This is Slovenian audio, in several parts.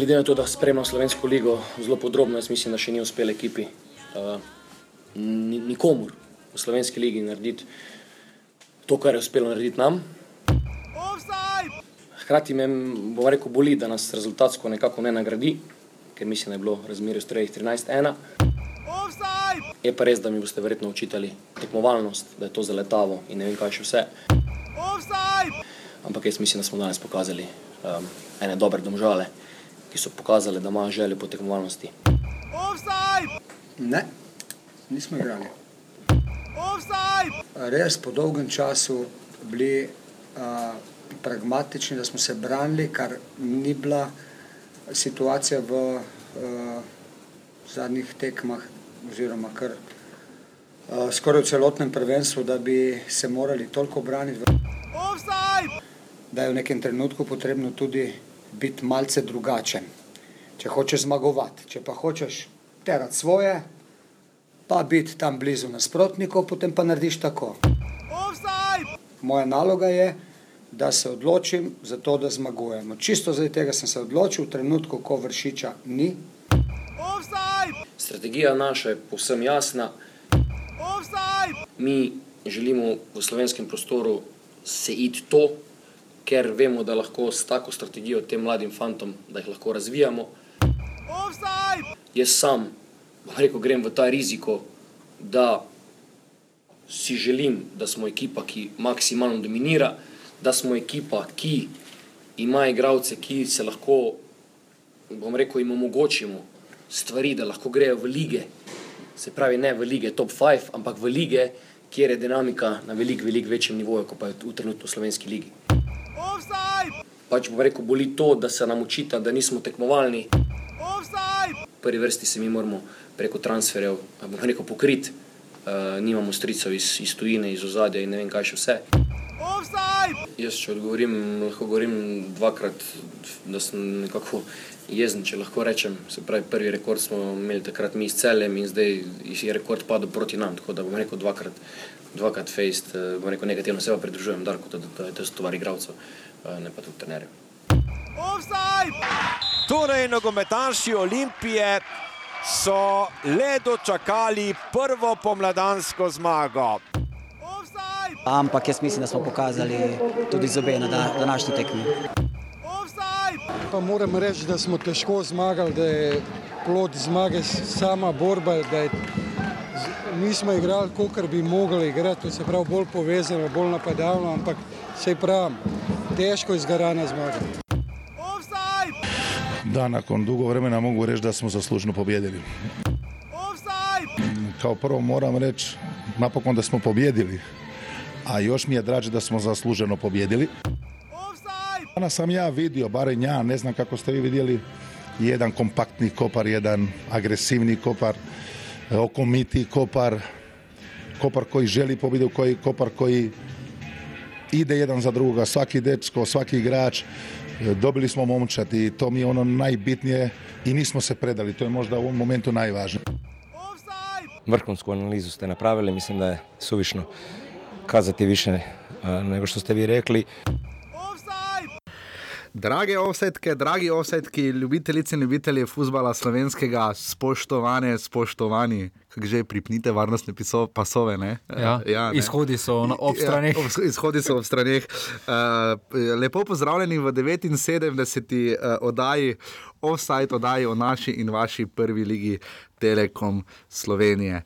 Glede na to, da spremljam slovensko ligo zelo podrobno, jaz mislim, da še ni uspel ekipi, uh, nikomur v slovenski ligi narediti to, kar je uspelo narediti nam. Hkrati me, bom rekel, boli, da nas rezultatsko nekako ne nagradi, ker mislim, da je bilo razmerje v strojih 13-1. Je pa res, da mi boste verjetno učitali tekmovalnost, da je to zaletavo in ne vem kaj še vse. Ampak jaz mislim, da smo danes pokazali um, ene dobre domžale, ki so pokazali, da imajo željo po tekmovalnosti. Ne, nismo igrali. Res po dolgem času bili uh, pragmatični, da smo se branili, kar ni bila situacija v uh, zadnjih tekmah, oziroma kar uh, skoraj v celotnem prvenstvu, da bi se morali toliko braniti. Da je v nekem trenutku potrebno tudi biti malce drugačen. Če hočeš zmagovati, če pa hočeš terati svoje, pa biti tam blizu nasprotnikov, potem pa narediš tako. Moja naloga je, da se odločim za to, da zmagujemo. Čisto zaradi tega sem se odločil v trenutku, ko vršiča ni. Strategija naša je povsem jasna. Mi želimo v slovenskem prostoru se iti to, ker vemo, da lahko s tako strategijo tem mladim fantom, da jih lahko razvijamo. Jaz sam, bom rekel, grem v ta riziko, da si želim, da smo ekipa, ki maksimalno dominira, da smo ekipa, ki ima igralce, ki se lahko, bom rekel, jim omogočimo stvari, da lahko grejo v lige. Se pravi, ne v lige top 5, ampak v lige, kjer je dinamika na veliko, veliko večjem nivoju, kot pa je v trenutni slovenski ligi. Pač bom rekel, boli to, da se nam učita, da nismo tekmovalni. V prvi vrsti se mi moramo preko transferjev, bom rekel, pokriti. Uh, nimamo stricev iz, iz tujine, iz ozadja in ne vem kaj še vse. Jaz, če odgovorim, lahko govorim dvakrat, da sem nekako jezen, če lahko rečem. Se pravi, prvi rekord smo imeli takrat mi s celem in zdaj je rekord padel proti nam. Tako da bom rekel dvakrat, dvakrat fejst, eh, bom rekel negativno se pa pridružujem, da je to stvar igralcev, eh, ne pa tudi trenerjev. Torej, nogometaši Olimpije so le dočakali prvo pomladansko zmago. Ampak jaz mislim, da smo pokazali tudi zobe na današnji tekmi. Pa moram reči, da smo težko zmagali, da je plod zmage sama borba, da je, nismo igrali, kot bi mogli igrati, se pravi bolj povezano, bolj napadalno, ampak se pravi, težko izgarana zmaga. Da, nakon dugo vremena mogu reći da smo zaslužno pobjedili. Kao prvo moram reći napokon da smo pobjedili, a još mi je draže da smo zasluženo pobjedili. Danas sam ja vidio, barem ja, ne znam kako ste vi vidjeli, jedan kompaktni kopar, jedan agresivni kopar, okomiti kopar, kopar koji želi pobjedu, koji kopar koji ide jedan za drugoga, svaki dečko, svaki igrač, dobili smo momčad i to mi je ono najbitnije i nismo se predali, to je možda u ovom momentu najvažnije. Vrhunsku analizu ste napravili, mislim da je suvišno kazati više nego što ste vi rekli. Drage osetke, dragi osetki, ljubitelice in ljubitelji futbola slovenskega, spoštovane, spoštovani, kako že pripnite varnostne pasove. Ne? Ja, ja, ne? Izhodi so ob stranih. Ja, izhodi so ob stranih. Uh, lepo pozdravljeni v 79. Uh, oddaji, offside oddaji o naši in vaši prvi ligi. Telekom Slovenije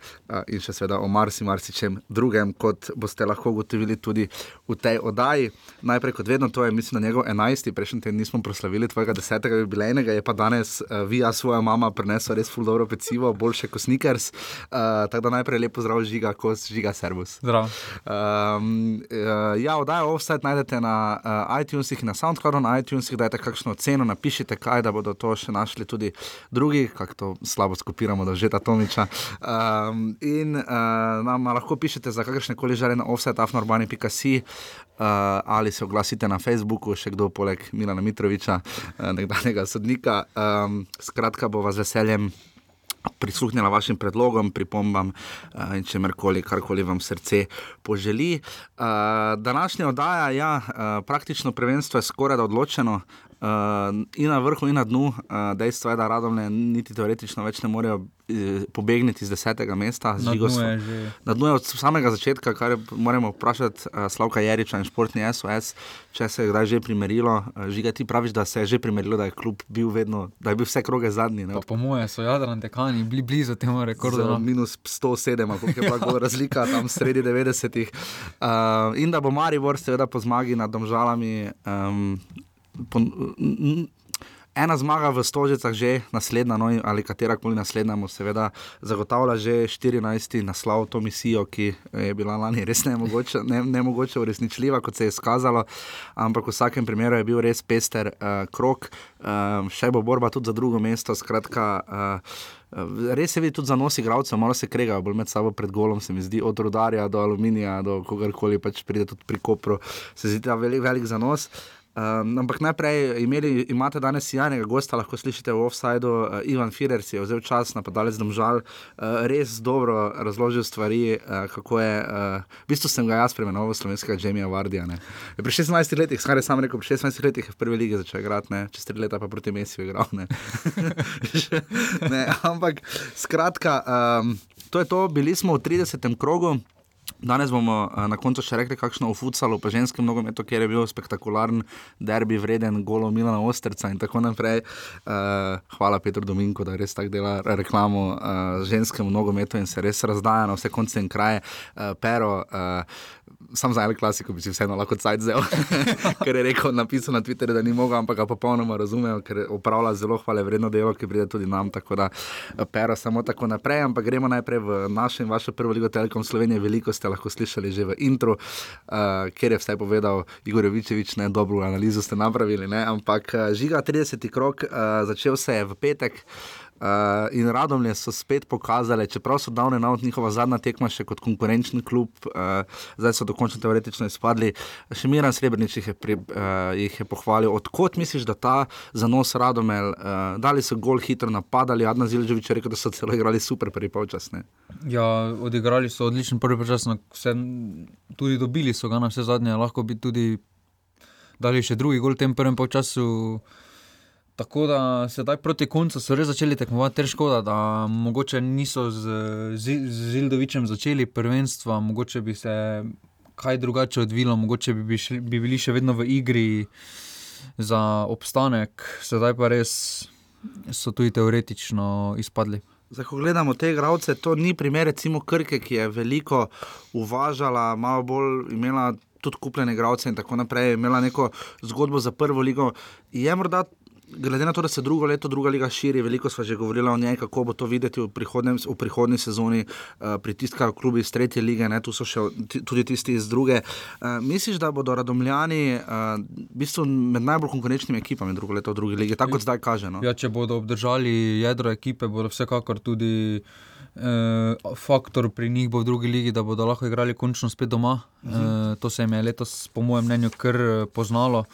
in še seveda o marsi, marsičem drugem, kot boste lahko ugotovili tudi v tej oddaji. Najprej, kot vedno, to je, mislim, na njegov 11. prejšnji teden nismo proslavili tvojega 10. jubilejnega, je pa danes uh, vi, a svoja mama, prinesla res ful dobro pecivo, boljše kot sneakers. Uh, tako da najprej lepo zdrav, žiga, kos, žiga, servus. Zdrav. Um, uh, ja, oddajo offset najdete na uh, iTunesih in na SoundCloudu na iTunesih, dajte kakšno ceno, napišite kaj, da bodo to še našli tudi drugi, kako to slabo skopiramo da že ta Tomiča. Um, in uh, nam lahko pišete za kakršne koli želje na offsetafnorbani.com uh, ali se oglasite na Facebooku, še kdo poleg Milana Mitroviča, uh, nekdanjega sodnika. Skratka, bo vas veseljem. Prisluhnila vašim predlogom, pripombam uh, in če merkoli, karkoli vam srce poželi. Uh, današnja oddaja, ja, uh, praktično prvenstvo je skoraj da odločeno. Uh, in na vrhu, in na dnu. Uh, dejstvo je, da radomne niti teoretično več ne morejo uh, pobegniti z desetega mesta. Na dnu, je že. na dnu je od samega začetka, kar je, moramo vprašati uh, Slavka Jeriča in športni SOS, če se je kdaj že primerilo. Uh, žiga ti praviš, da se je že primerilo, da je klub bil vedno, da je bil vse kroge zadnji. Pa, po moje so Jadran tekani bili blizu temu rekordu. No. Minus 107, kako je bila razlika tam sredi 90-ih. Uh, in da bo Maribor seveda po zmagi nad domžalami. Um, ena zmaga v Stožicah, že naslednja, no, ali katera koli naslednja, mu seveda zagotavlja že 14. naslov to misijo, ki je bila lani res ne, nemogoče uresničljiva, kot se je skazalo. Ampak v vsakem primeru je bil res pester uh, krok, uh, še bo borba tudi za drugo mesto. Skratka, uh, Res je videti tudi za nos igralcev, malo se kregajo, bolj med sabo pred golom, se mi zdi, od rodarja do aluminija, do kogarkoli pač pride tudi pri kopru, se zdi ta velik, velik zanos. Um, ampak najprej imeli, imate danes sjajnega gosta, lahko slišite v offsajdu. Uh, Ivan Firer si je vzel čas, napadalec domžal, uh, res dobro razložil stvari, uh, kako je. Uh, v bistvu sem ga jaz premenoval v slovenskega Jamija Vardija. Pri 16 letih, skoraj sam rekel, pri 16 letih je v prvi ligi začel igrati, čez 3 leta pa proti Mesiju igral. Ne. ne, ampak skratka, um, to je to, bili smo v 30. krogu. Danes bomo uh, na koncu še rekli, kakšno v futsalu, pa ženskem nogometu, kjer je bil spektakularen derbi, vreden golo Milana Ostrca in tako naprej. Uh, hvala Petru Dominko, da res tako dela reklamo uh, ženskem nogometu in se res razdaja na vse konce in kraje. Uh, pero, uh, sam za eno klasiko bi si vseeno lahko cajt zel, ker je rekel, napisal na Twitterju, da ni mogel, ampak ga popolnoma razumel, ker opravlja zelo hvale vredno delo, ki pride tudi nam, tako da eh, pero samo tako naprej, ampak gremo najprej v našo in vašo prvo ligo Telekom Slovenije, veliko ste lahko slišali že v intro, uh, kjer je vse povedal Igor Jovičevič, ne dobro analizo ste napravili, ne? ampak uh, žiga 30. krok, uh, začel se je v petek. Uh, in radovne so spet pokazali, čeprav so davne na njihova zadnja tekma še kot konkurenčni klub, uh, zdaj so dokončno teoretično izpadli. Še Miran Srebrenic jih je, pri, uh, jih je pohvalil. Odkot misliš, da ta zanos radomel, uh, dali so gol hitro napadali, Adnan Zilževič je rekel, da so celo igrali super prvi polčas. Ne? Ja, odigrali so odličen prvi polčas, tudi dobili so ga na vse zadnje, lahko bi tudi dali še drugi gol v tem prvem polčasu. Tako da sedaj proti koncu so res začeli tekmovati, ter škoda, da mogoče niso z, z, z Zildovičem začeli prvenstva, mogoče bi se kaj drugače odvilo, mogoče bi, bi, šli, bi bili še vedno v igri za obstanek, sedaj pa res so tudi teoretično izpadli. Zdaj, ko gledamo te igralce, to ni primer, recimo Krke, ki je veliko uvažala, malo bolj imela tudi kupljene igralce in tako naprej, imela neko zgodbo za prvo ligo. Je morda glede na to, da se drugo leto, druga liga širi, veliko smo že govorili o njej, kako bo to videti v, v prihodnji sezoni, uh, pritiskajo klubi iz tretje lige, ne, tu so še tudi tisti iz druge. Uh, misliš, da bodo radomljani uh, v bistvu med najbolj konkurenčnimi ekipami drugo leto v drugi lige, tako kot zdaj kaže? No? Ja, če bodo obdržali jedro ekipe, bodo vsekakor tudi. Uh, faktor pri njih bo v drugi ligi, da bodo lahko igrali končno spet doma. Uh uh, to se jim je letos, po mojem mnenju, kar poznalo.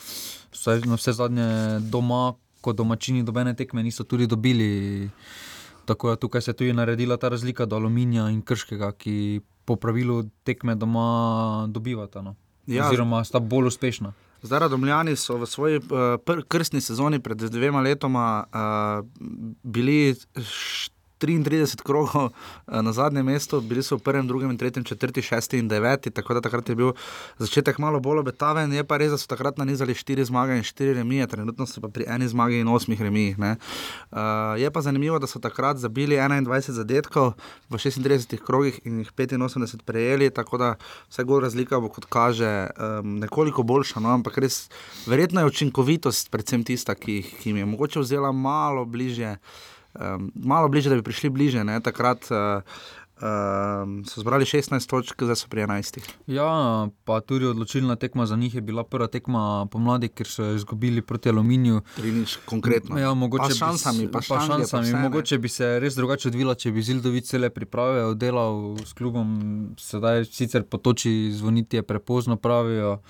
Vse, no, vse zadnje doma, kot domačini dobene tekme niso tudi dobili. Tako da tukaj se je tudi naredila ta razlika do aluminija in krškega, ki po pravilu tekme doma dobivata. No. Ja. Oziroma sta bolj uspešna. Zdaj, Radomljani so v svoji uh, krstni sezoni pred dvema letoma uh, bili. 33 krogov eh, na zadnjem mestu, bili so v prvem, drugem, tretjem, četrtem, šestem in devetem, tako da takrat je bil začetek malo bolj obetaven. Je pa res, da so takrat nanizali štiri zmage in štiri remije, trenutno so pa pri eni zmagi in osmih remijih. Uh, je pa zanimivo, da so takrat zabili 21 zadetkov v 36 krogih in jih 85 prejeli, tako da vse gor razlika bo, kot kaže, um, nekoliko boljša. No? Ampak res, verjetno je učinkovitost, predvsem tista, ki, ki jim je mogoče vzela malo bližje um, malo bliže, da bi prišli bliže. Ne? Takrat uh, um, so zbrali 16 točk, zdaj so pri 11. Ja, pa tudi odločilna tekma za njih je bila prva tekma pomladi, ker so izgubili proti aluminiju. Trinič, konkretno. Ja, mogoče pa šansami, bi, pa pa šansami. Mogoče bi se res drugače odvila, če bi Zildovic cele priprave oddelal s klubom. Sedaj sicer potoči zvoniti je prepozno pravijo.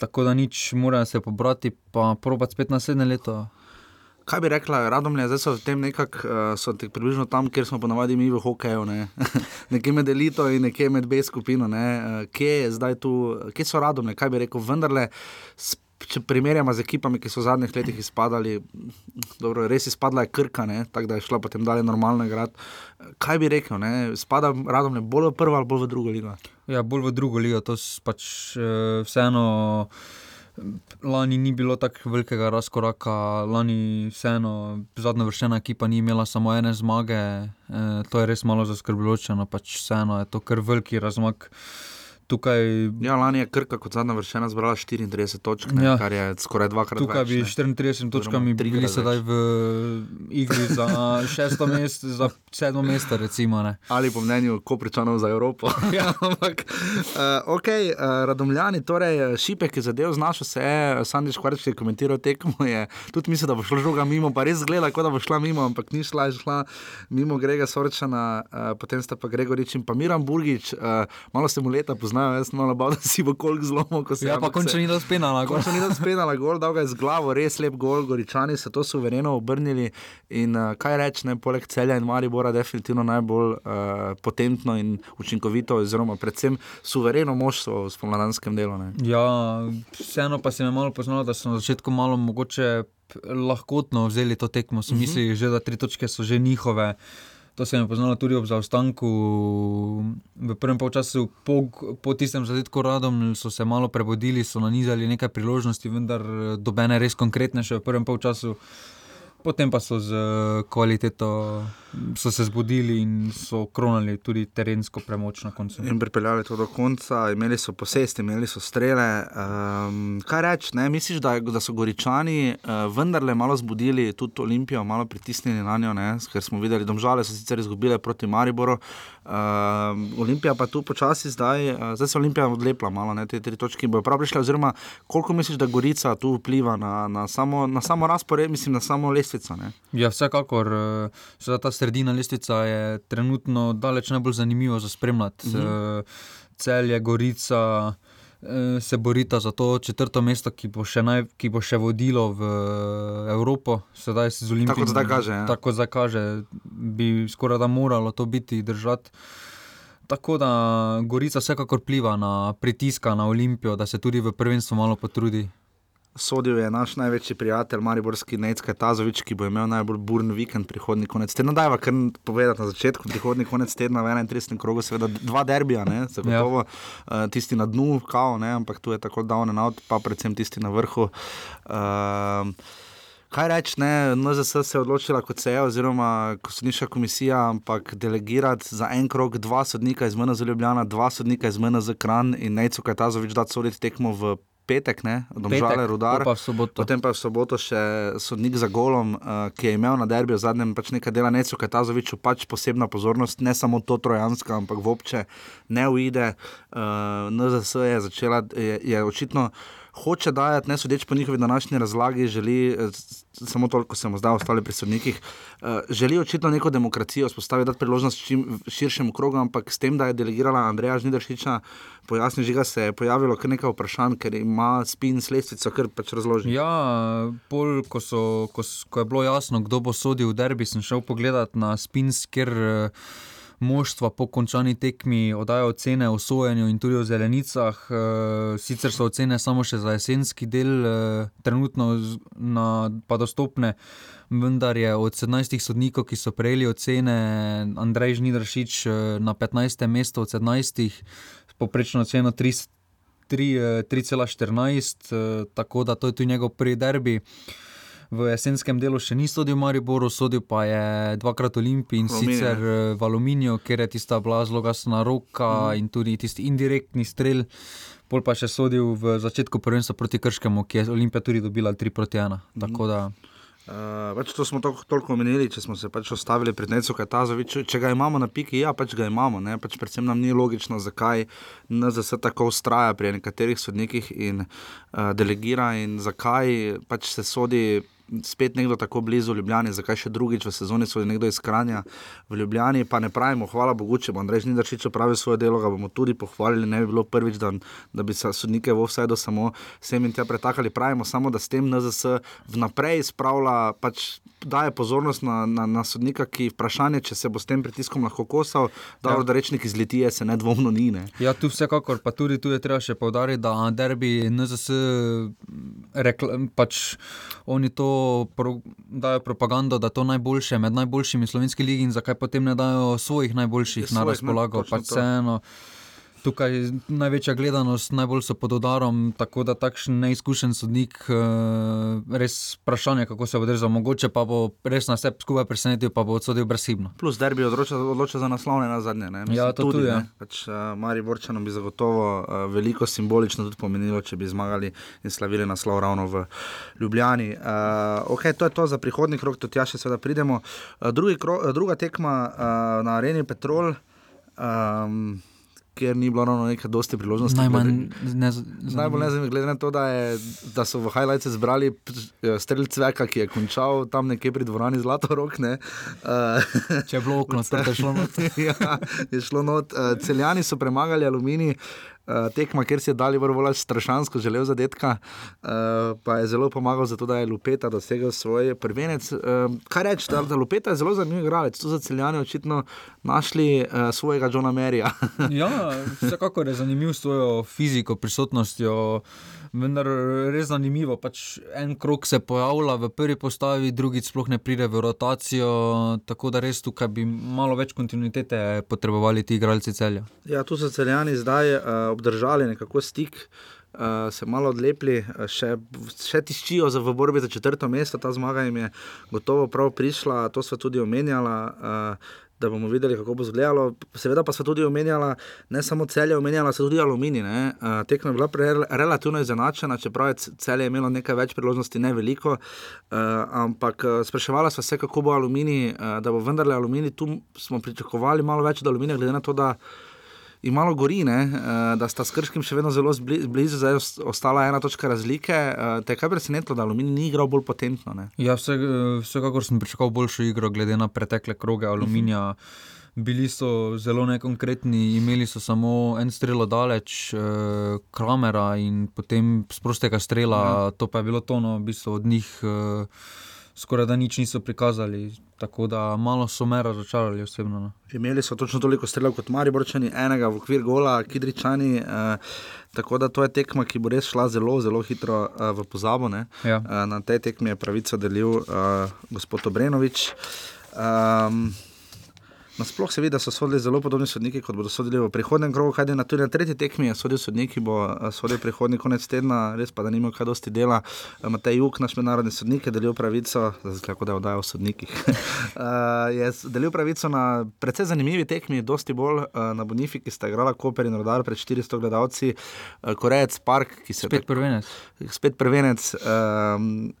Tako da nič, morajo se pobrati, pa probat spet naslednje leto kaj bi rekla, radomlje, zdaj so v tem nekako, uh, so približno tam, kjer smo ponovadi mi v hokeju, ne? nekje med elito in nekje med B skupino, ne? uh, kje je zdaj tu, kje so radomlje, kaj bi rekel, vendarle. če primerjamo z ekipami, ki so v zadnjih letih izpadali, dobro, res izpadla je krka, tako da je šla potem dalje normalno igrati. Kaj bi rekel, ne? spada radom ne bolj v prvo ali bolj v drugo ligo? Ja, bolj v drugo ligo, to pač uh, vseeno. Lani ni bilo tako velikega razkoraka, lani vseeno zadnja vršena ekipa ni imela samo ene zmage, e, to je res malo zaskrbljujoče, no pač vseeno je to kar veliki razmak. Tukaj, ja, lani je Krka kot zadnja vršena zbrala 34 točk, ne, ja, kar je skoraj dvakrat več. Tukaj bi 34 točkami bili sedaj v igri za šesto mesto, za sedmo mesto. Recimo, Ali po mnenju Kopričanov za Evropo. ja, ampak, uh, ok, uh, radomljani, torej šipek je zadev, znašel se je, Sandiš Kvarč je komentiral tekmo, je tudi mislil, da bo šla žoga mimo, pa res zgleda, kot da bo šla mimo, ampak ni šla, je šla mimo Grega Sorčana, uh, potem sta pa Gregorič in pa Miran Burgič, uh, malo se mu leta poznal znajo, jaz malo bal, da si bo kolik zlomil. Ja, pa končno ni dal spenala. Končno ni dal spenala, gol, dal ga je z glavo, res lep gol, goričani so to suvereno obrnili. In uh, kaj reči, ne, poleg celja in Maribora, definitivno najbolj uh, potentno in učinkovito, oziroma predvsem suvereno moštvo v spomladanskem delu. Ne. Ja, vseeno pa se mi je malo poznalo, da so na začetku malo mogoče. Lahko vzeli to tekmo, so mhm. mislili, uh -huh. že, da tri točke so že njihove. To se je poznalo tudi ob zaostanku. V prvem času, po, po tistem zadetku, radom so se malo prebudili, so nanizali nekaj priložnosti, vendar dobene res konkretne še v prvem času. Potem pa so z kvaliteto so se zbudili in so kronali tudi terensko premoč na koncu. In pripeljali to do konca, imeli so posest, imeli so strele. Um, kaj reči, misliš, da, da so goričani uh, vendarle malo zbudili tudi Olimpijo, malo pritisnili na njo, ne? ker smo videli, da so se sicer izgubile proti Mariboru. Uh, Olimpija pa tu počasi zdaj, uh, zdaj se Olimpija odlepla malo, ne? te tri točke bojo prav prišle. Oziroma, koliko misliš, da Gorica tu vpliva na, na, samo, samo razpored, mislim, na samo lestvico? Ne? Ja, vsekakor. Uh, sredina lestvica je trenutno daleč najbolj zanimivo za spremljati. Uh -huh. Celje, Gorica eh, se borita za to četrto mesto, ki bo še, naj, ki bo še vodilo v Evropo, sedaj se z Olimpijo. Tako zdaj kaže. Ja. Tako zdaj kaže, bi skoraj da moralo to biti držati. Tako da Gorica vsekakor pliva na pritiska na Olimpijo, da se tudi v prvenstvu malo potrudi. Sodil je naš največji prijatelj, Mariborski Necka Tazovič, ki bo imel najbolj burn vikend prihodnji konec tedna. Dajva kar povedati na začetku, prihodnji konec tedna v 31. krogu, seveda dva derbija, ne, zagotovo, ja. uh, tisti na dnu, kao, ne, ampak tu je tako down and out, pa predvsem tisti na vrhu. Uh, Kaj reči, ne, NZS se je odločila kot seja, oziroma kot sodniška komisija, ampak delegirati za en krok dva sodnika iz MNZ Ljubljana, dva sodnika iz MNZ Kran in Nejco Kajtazovič dati soditi tekmo v petek, ne, domžale rudar. Pa Potem pa v soboto še sodnik za golom, uh, ki je imel na derbi v zadnjem pač nekaj dela, neco Katazoviču, pač posebna pozornost, ne samo to trojanska, ampak vopče ne uide. Uh, eh, NZS je začela, je, je očitno hoče dajati, ne sodeč po njihovi današnji razlagi, želi, eh, samo toliko se mu zdaj ostali pri sodnikih, eh, želi očitno neko demokracijo spostaviti, dati priložnost čim širšemu krogu, ampak s tem, da je delegirala Andreja Žnideršiča, pojasni, že ga se je pojavilo kar nekaj vprašanj, ker ima spin sledstvico, kar pač razloži. Ja, pol, ko, so, ko, ko je bilo jasno, kdo bo sodil v derbi, sem šel pogledat na spin, ker uh, moštva po končani tekmi oddajo ocene o sojenju in tudi o zelenicah. Eh, sicer so ocene samo še za jesenski del, eh, trenutno pa dostopne, vendar je od 17 sodnikov, ki so prejeli ocene, Andrej Žnidršič eh, na 15. mestu od 17, poprečno oceno 3,14, tako da to je tudi njegov prvi derbi v jesenskem delu še ni sodil v Mariboru, sodil pa je dvakrat v Olimpiji in Aluminio. sicer eh, v Aluminiju, ker je tista bila zelo gasna roka mm. in tudi tisti indirektni strel. Pol pa še sodil v začetku prvenstva proti Krškemu, ki je Olimpija tudi dobila 3 proti 1. Mm. Uh, pač to smo toliko, toliko omenili, če smo se pač ostavili pred Necom Katazovičem. Če ga imamo na piki, ja, pač ga imamo. Pač predvsem nam ni logično, zakaj NZS tako ustraja pri nekaterih sodnikih in uh, delegira, in zakaj pač se sodi spet nekdo tako blizu Ljubljana, zakaj še drugič v sezoni so nekdo iz Kranja v Ljubljani, pa ne pravimo, hvala Bogu, če bo Andrej Žnidarčič opravil svoje delo, ga bomo tudi pohvalili, ne bi bilo prvič, da, da bi se sodnike v vsaj do samo sem in tja pretakali, pravimo samo, da s tem NZS vnaprej spravlja, pač daje pozornost na, na, na sodnika, ki vprašanje, če se bo s tem pritiskom lahko kosal, da ja. rečnik iz Litije se nedvomno ni. Ne. Ja, tu vsekakor, pa tudi tu je treba še povdariti, da derbi NZS rekla, pač oni to pro, dajo propagando, da to najboljše med najboljšimi slovenskimi ligi in zakaj potem ne dajo svojih najboljših Svojih, na ne, razpolago. točno Pač to. Tukaj je največja gledanost, najbolj so pod udarom, tako da takšen neizkušen sodnik, eh, res vprašanje, kako se bo držal. Mogoče pa bo res na vse skupaj presenetil, pa bo odsodil brezhibno. Plus derbi odloča, odloča za naslovne na zadnje. Ne? Ja, to tudi, ja. ne. Pač, uh, Mari Borčanom bi zagotovo uh, veliko simbolično tudi pomenilo, če bi zmagali in slavili naslov ravno v Ljubljani. Uh, okay, to je to za prihodnji krok, tudi ja še seveda pridemo. Uh, drugi kro, uh, druga tekma uh, na areni Petrol. Um, Ker ni bilo ravno nekaj dosti priložnosti. Najmanj glede- ne, Najbolj nezanimivo, glede na to, da, je, da so v highlights zbrali strelc Veka, ki je končal tam nekje pri dvorani Zlatorok. Ne. Uh, Če je bilo okno je šlo not. ja, je šlo not. Uh, celjani so premagali aluminij. Uh, tekma, kjer si je dali vrvolaj strašansko želel zadetka, uh, pa je zelo pomagal za to, da je Lupeta dosegel svoj prvenec. Uh, kaj reči, da, da Lupeta je zelo zanimiv igralec, tu so celjani očitno našli uh, svojega Johna Merija. Ja, vsekakor je zanimiv s svojo fiziko, prisotnostjo. Vendar res zanimivo. Pač en krok se pojavlja v prvi postavi, drugi sploh ne pride v rotacijo. Tako da res tukaj bi malo več kontinuitete potrebovali ti igralci celja. Ja, tu so celjani zdaj uh, obdržali nekako stik. Uh, se malo odlepili, uh, še, še tiščijo za, v borbi za četrto mesto, ta zmaga jim je gotovo prav prišla, to smo tudi omenjala, uh, da bomo videli, kako bo izgledalo. Seveda pa smo tudi omenjala, ne samo celje, omenjala se tudi aluminij. Uh, tekma je bila pre, relativno izenačena, čeprav je celje imelo nekaj več priložnosti, ne veliko. Uh, ampak uh, spraševala sva se, kako bo aluminij, uh, da bo vendarle aluminij. Tu smo pričakovali malo več od aluminija, glede na to, da in malo gori, ne, eh, da sta s Krškim še vedno zelo zbli- blizu, zdaj ostala ena točka razlike. eh, Te kaj presenetilo, da Aluminij ni igral bolj potentno? Ne? Ja, vse, vsekakor sem pričakoval boljšo igro, glede na pretekle kroge aluminija. Bili so zelo nekonkretni, imeli so samo en strelo daleč, eh, kamera in potem z prostega strela, ja. to pa je bilo tono, v bistvu od njih eh, skoraj da nič niso prikazali. Tako da malo so me razočarali osebno. No. Imeli so točno toliko strelov kot Mariborčani, enega v okvir gola, Kidričani. Eh, tako da to je tekma, ki bo res šla zelo, zelo hitro eh, v pozabo. ne. Ja. Eh, na tej tekmi je pravico delil eh, gospod Obrenovič. Um, Nasploh se vidi, da so sodili zelo podobni sodniki, kot bodo sodili v prihodnem krogu. Kaj je na, tudi na tretji tekmi, je sodil sodnik, ki bo eh, sodil prihodnji konec tedna, res pa da nima kaj dosti dela. Eh, Matej Juk, naš mednarodni sodnik, je delil pravico, tako da je oddajal sodnikih. uh, je delil pravico na precej zanimivi tekmi, dosti bolj na Bonifiki, sta igrala Koper in Rodar pred 400 gledalci, Korejec Park, ki se je Spet prvenec. spet prvenec. Um,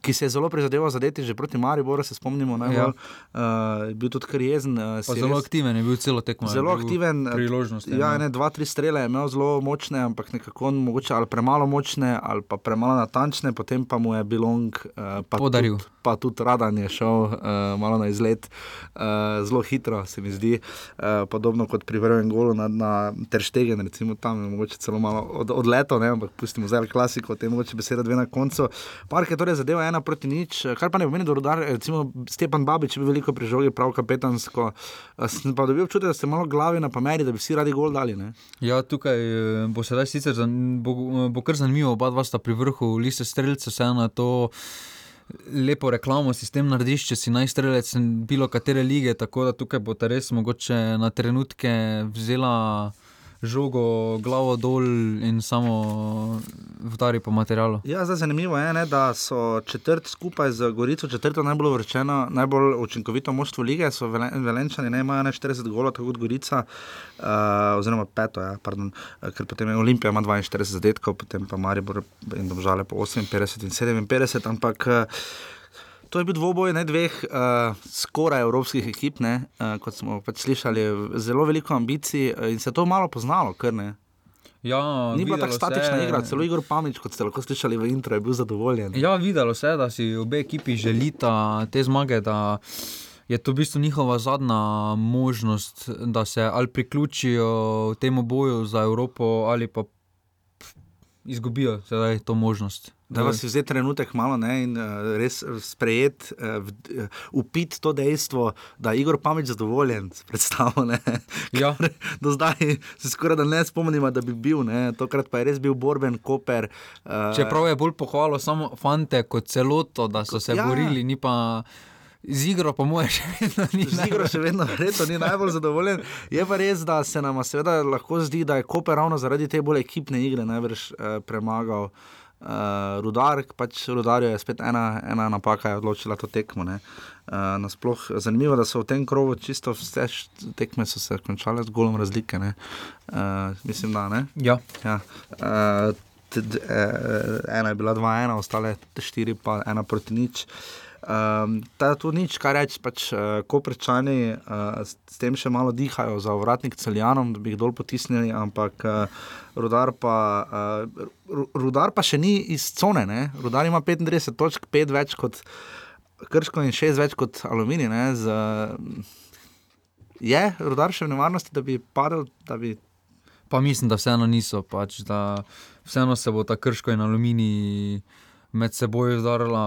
Ki se je zelo prizadeval zadeti že proti Mariboru, se spomnimo, najbolj, ja. uh, bil tudi kar jezen. Uh, zelo aktiven je bil celo tekmo. Zelo aktiven. eh, Priložnost. Ja, imel. ne, dva, tri strele je imel zelo močne, ampak nekako mogoče ali premalo močne, ali pa premalo natančne, potem pa mu je Bilong uh, pa Podaril. Tudi, pa tudi Radan je šel uh, malo na izlet, uh, zelo hitro se mi zdi, uh, podobno kot pri prvem golu na, na Terštegen, recimo tam je mogoče celo malo od, odleto, ne, ampak pustimo zdaj klasiko, o tem mogoče beseda dve na koncu. Park je torej zadeva ena proti nič, kar pa ne pomeni, da rodar, recimo Stepan Babič bil veliko pri žogi, prav kapetansko, uh, sem pa dobil občutek, da ste malo glavi na pameri, da bi vsi radi gol dali. Ne? Ja, tukaj eh, bo sedaj sicer zan, bo, bo kar zanimivo, oba dva sta pri vrhu liste streljcev, vseeno je to lepo reklamo, sistem narediš, če si najstrelec bilo katere lige, tako da tukaj bo ta res mogoče na trenutke vzela žogo, glavo dol in samo vdari po materialu. Ja, zdaj zanimivo je, ne, da so četrt skupaj z Gorico, četrto najbolj vrčeno, najbolj učinkovito moštvo lige, so Velen- Velenčani, ne imajo ne 40 golov, tako kot Gorica, uh, oziroma peto, ja, pardon, eh, ker potem je Olimpija ima 42 zadetkov, potem pa Maribor in Domžale po 58 in 57, ampak. eh, To je bil dvoboj ne, dveh uh, skoraj evropskih ekip, ne, uh, kot smo pač slišali, zelo veliko ambicij uh, in se to malo poznalo, ker ne. Ja, Ni bila tako statična se- igra, celo Igor Pamič, kot ste lahko slišali v intro, je bil zadovoljen. Ja, videlo se je, da si obe ekipi želita te zmage, da je to v bistvu njihova zadnja možnost, da se ali priključijo temu boju za Evropo ali pa izgubijo sedaj to možnost. Da vas je vzeti trenutek malo ne, in uh, res sprejeti, uh, upiti to dejstvo, da je Igor Pameč zadovoljen s predstavo. Ja. Do zdaj se skoraj da ne spomnimo, da bi bil, ne. tokrat pa je res bil borben, koper. Uh, Čeprav je bolj pohvalil samo fante kot celoto, da so se ja. borili, ni pa. Z igro, pa moje še vedno ni. Z igro še vedno redo, ni najbolj zadovoljen. Je pa res, da se nam seveda lahko zdi, da je Koper ravno zaradi te bolj ekipne igre najbrž eh, premagal. Uh, rudar, pač rudar je spet ena, ena napaka, je odločila to tekmo. Uh, nasploh, zanimivo je, da so v tem krogu čisto vse tekme se končale z golom razlike. Uh, mislim, da ne. Ja. Ja. Uh, ena je bila 2-1, ostale 4, pa ena proti nič. Uh, Um, ta tu nič, kar reči, pač, uh, ko prečani uh, s, s tem še malo dihajo za vratnik celjanom, da bi jih dol potisnili, ampak uh, rudar, pa, uh, rudar pa še ni iz cone. Ne? Rudar ima 35 točk, 5 več kot krško in 6 več kot aluminij. Z, uh, je rudar še v nevarnosti, da bi padel? Da bi... Pa mislim, da vseeno niso, pač, da vseeno se bo ta krško in aluminij med seboj zdarila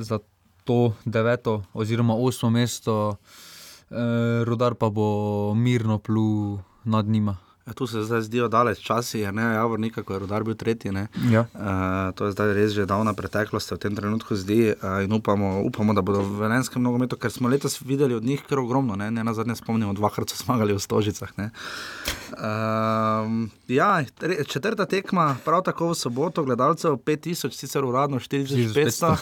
za to deveto oziroma osmo mesto, eh, rudar pa bo mirno plul nad njima. Ja, tu se zdaj zdijo daleč časi, ne, javor nekako je rodar bil tretji. Ja. Uh, to je zdaj res že davna preteklost, v tem trenutku zdi uh, in upamo, upamo, da bodo v Velenskem nogometu, ker smo letos videli od njih kar ogromno, ne, ne na zadnje spomnimo, dvakrat so zmagali v Stožicah. Uh, ja, četrta tekma, prav tako v soboto, gledalcev 5000, sicer uradno 4500, uh,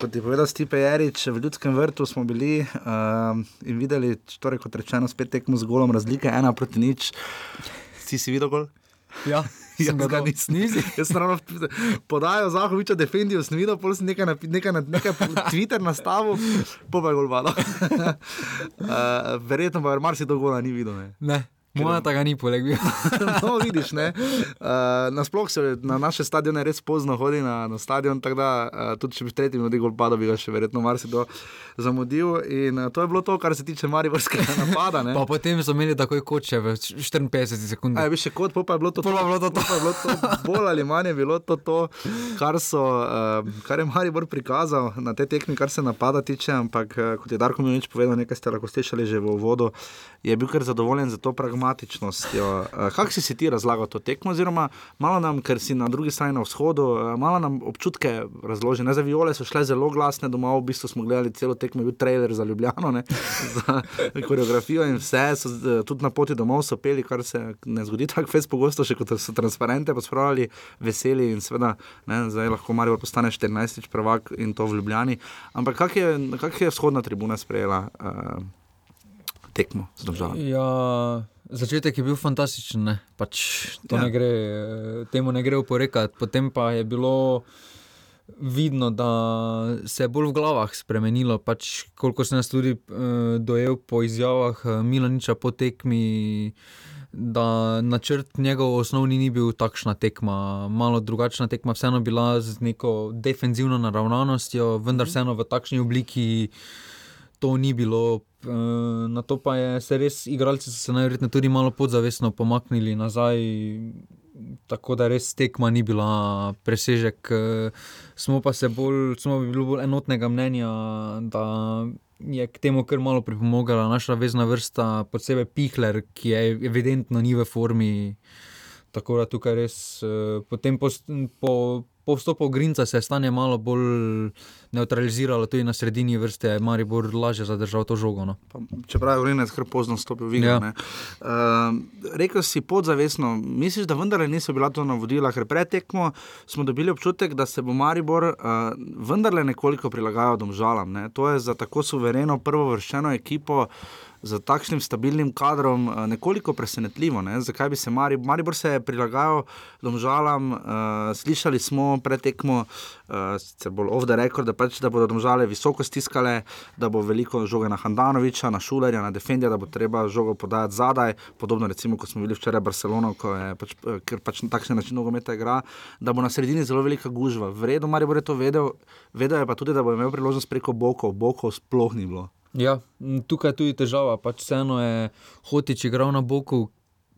kot je povedal Stipe Jarič, v Ljudskem vrtu smo bili uh, in videli, torej kot rečeno, spet tekmo z golom razlike, ena proti nič. Si si videl gol? Ja. Jaz ga nisem videl. Jaz sem ravno podajal Zahoviča, defendijo, sem videl, pol sem nekaj na nekaj, nekaj Twitter nastavil, pa je gol vado. uh, verjetno pa je marsikdo gola ni videl. Ne. ne. Moja tega ni poleg bil. no, vidiš, ne. Uh, nasploh se na naše stadione res pozno hodi na, na stadion, tako da uh, tudi če bi tretji minuti gol padal, bi ga še verjetno marsikdo zamudil. In uh, to je bilo to, kar se tiče mariborskega napada. Ne. pa potem so imeli takoj koče v 54 sekundah. Ja, bi še kot, pa je bilo to. Pa je bilo to, to. Pa je bilo to bolj ali manj je bilo to, to kar, so, uh, kar je Maribor prikazal na te tekmi, kar se napada tiče, ampak uh, kot je Darko Milič povedal, nekaj ste lahko slišali že v uvodu, je bil kar zadovoljen za to pragmatizem pragmatičnostjo. Uh, Kako si, si ti razlagal to tekmo, oziroma malo nam, ker si na drugi strani na vzhodu, uh, malo nam občutke razloži. Ne, za viole so šle zelo glasne domov, v bistvu smo gledali celo tekmo, bil trailer za Ljubljano, ne, za koreografijo in vse, so, uh, tudi na poti domov so peli, kar se ne zgodi tako fez pogosto, še kot so transparente, pa spravili veseli in seveda, ne, zdaj lahko Marijo postane 14. prvak in to v Ljubljani. Ampak kak je, kak je vzhodna tribuna sprejela? Uh, Tekmo, ja, Začetek je bil fantastičen, pač ja. ne gre, temu ne gre oporekati. Potem pa je bilo vidno, da se je bolj v glavah spremenilo. Pač, koliko sem jaz tudi uh, dojel po izjavah uh, Milaniča po tekmi, da načrt njegov osnovni ni bil takšna tekma, malo drugačna tekma, vseeno bila z neko defenzivno naravnanostjo, vendar vseeno v takšni obliki to ni bilo. Eh, na to pa je se res, igralci so se najverjetneje tudi malo podzavestno pomaknili nazaj, tako da res tekma ni bila presežek. Eh, smo pa se bolj, smo bili bolj enotnega mnenja, da je k temu kar malo pripomogla naša vezna vrsta, posebej Pihler, ki je evidentno ni v formi. Tako da tukaj res, eh, potem po, po po vstopu Grinca se je stanje malo bolj neutraliziralo, tudi na sredini vrste je Maribor lažje zadržal to žogo. No. Čeprav je Grinec kar pozno stopil v Vigo. Ja. Uh, rekel si podzavestno, misliš, da vendar niso bila to navodila, ker pretekmo smo dobili občutek, da se bo Maribor uh, vendarle nekoliko prilagajal domžalam. Ne? To je za tako suvereno prvo vrščeno ekipo z takšnim stabilnim kadrom uh, nekoliko presenetljivo. Ne? Zakaj bi se Maribor, Maribor se prilagajal domžalam? Uh, slišali smo pretekmo, uh, se bolj ovde rekord, da, pač, da bodo domžale visoko stiskale, da bo veliko žoge na Handanoviča, na Šulerja, na Defendija, da bo treba žogo podajati zadaj. Podobno recimo, kot smo bili včeraj v Barcelonu, pač, ker pač na takšen način nogometa igra, da bo na sredini zelo velika gužva. Vredno, Maribor je to vedel, vedel je pa tudi, da bo imel priložnost preko bokov, bokov sploh ni bilo. Ja, tukaj je tudi težava. Pač vseeno je hotič igral na boku,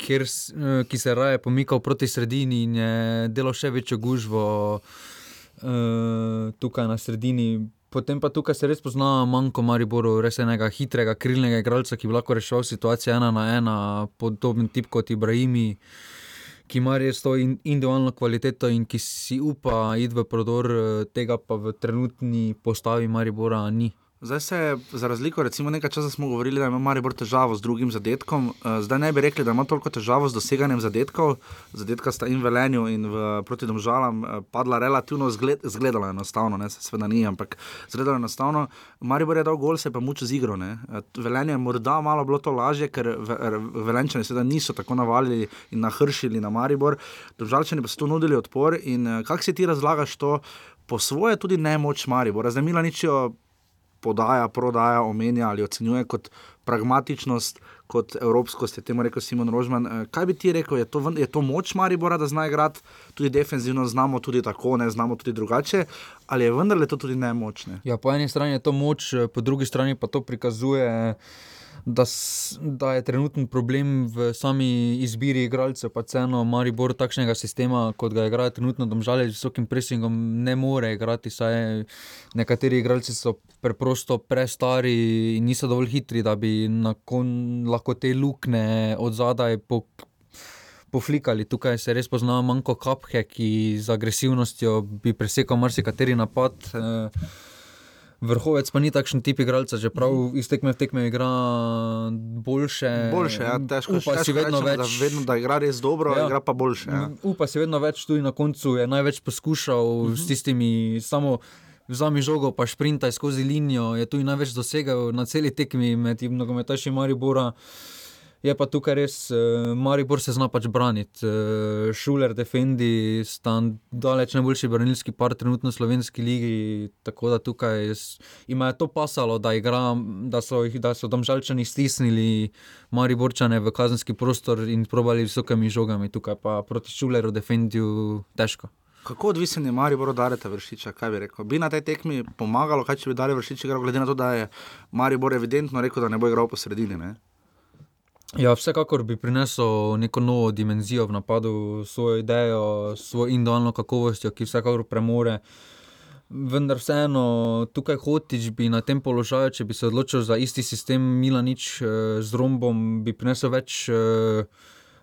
kjer, uh, ki se je raje pomikal proti sredini in je delal še večjo gužvo uh, tukaj na sredini. Potem pa tukaj se res pozna manjko Mariboru, res enega hitrega, krilnega igralca, ki bi lahko rešil situacijo ena na ena, podoben tip kot Ibrahimi, ki ima res to individualno kvaliteto in ki si upa iti v prodor, tega pa v trenutni postavi Maribora ni. Zdaj se, za razliko, recimo nekaj časa smo govorili, da ima Maribor težavo z drugim zadetkom. Eh, zdaj ne bi rekli, da ima toliko težavo z doseganjem zadetkov. Zadetka sta in v Velenju in v proti domžalam eh, padla relativno zgled, zgledala enostavno, ne se sveda ni, ampak zgledala enostavno. Maribor je dal gol, se pa muči z igro. Ne. Eh, Velenje je morda malo bilo to lažje, ker Velenčani seveda niso tako navalili in nahršili na Maribor. Domžalčani pa so tu nudili odpor in kako si ti razlagaš to po svoje tudi nemoč Maribor. Zdaj Milaničijo podaja, prodaja, omenja ali ocenjuje kot pragmatičnost, kot evropskost, je temu rekel Simon Rožman. Eh, kaj bi ti rekel, je to, je to moč Maribora, da zna igrati tudi defenzivno, znamo tudi tako, ne znamo tudi drugače, ali je vendarle to tudi nemočne? Ja, po eni strani je to moč, eh, po drugi strani pa to prikazuje da, da je trenutni problem v sami izbiri igralcev, pa vseeno Maribor takšnega sistema, kot ga igrajo trenutno domžale z visokim presingom, ne more igrati. Saj nekateri igralci so preprosto prestari in niso dovolj hitri, da bi lahko te lukne od zadaj po. Poflikali. Tukaj se res pozna manjko kaphe, ki z agresivnostjo bi presekal marsikateri napad. Eh, Vrhovec pa ni takšen tip igralca, čeprav mm -hmm. iz tekme v tekme igra boljše. Boljše, ja, težko. Upa si vedno rečem, več. Da vedno, da igra res dobro, ja. igra pa boljše. Ja. Upa si vedno več, tudi na koncu je največ poskušal mm -hmm. s tistimi samo. Vzami žogo, pa sprintaj skozi linijo, je tu največ dosegel na celi tekmi med nogometaši Maribora. Uh, Je pa tukaj res, uh, Maribor se zna pač braniti. Šuler, Defendi, sta daleč najboljši branilski par trenutno v slovenski ligi. Tako da tukaj jim je to pasalo, da, igra, da so jih domžalčani stisnili, Mariborčane v kazenski prostor in probali visokimi žogami. Tukaj pa proti Šuleru, Defendiju težko. Kako odvisen je Maribor od Dareta Vršiča? Kaj bi rekel? Bi na tej tekmi pomagalo, kaj če bi Dareta Vršiča igral, glede na to, da je Maribor evidentno rekel, da ne bo igral po sredini? Ne? Ja, vsekakor bi prinesel neko novo dimenzijo v napadu, svojo idejo, svojo individualno kakovostjo, ki vsekakor premore. Vendar vseeno, tukaj hotiš bi na tem položaju, če bi se odločil za isti sistem, Milanič eh, z rombom, bi prinesel več eh,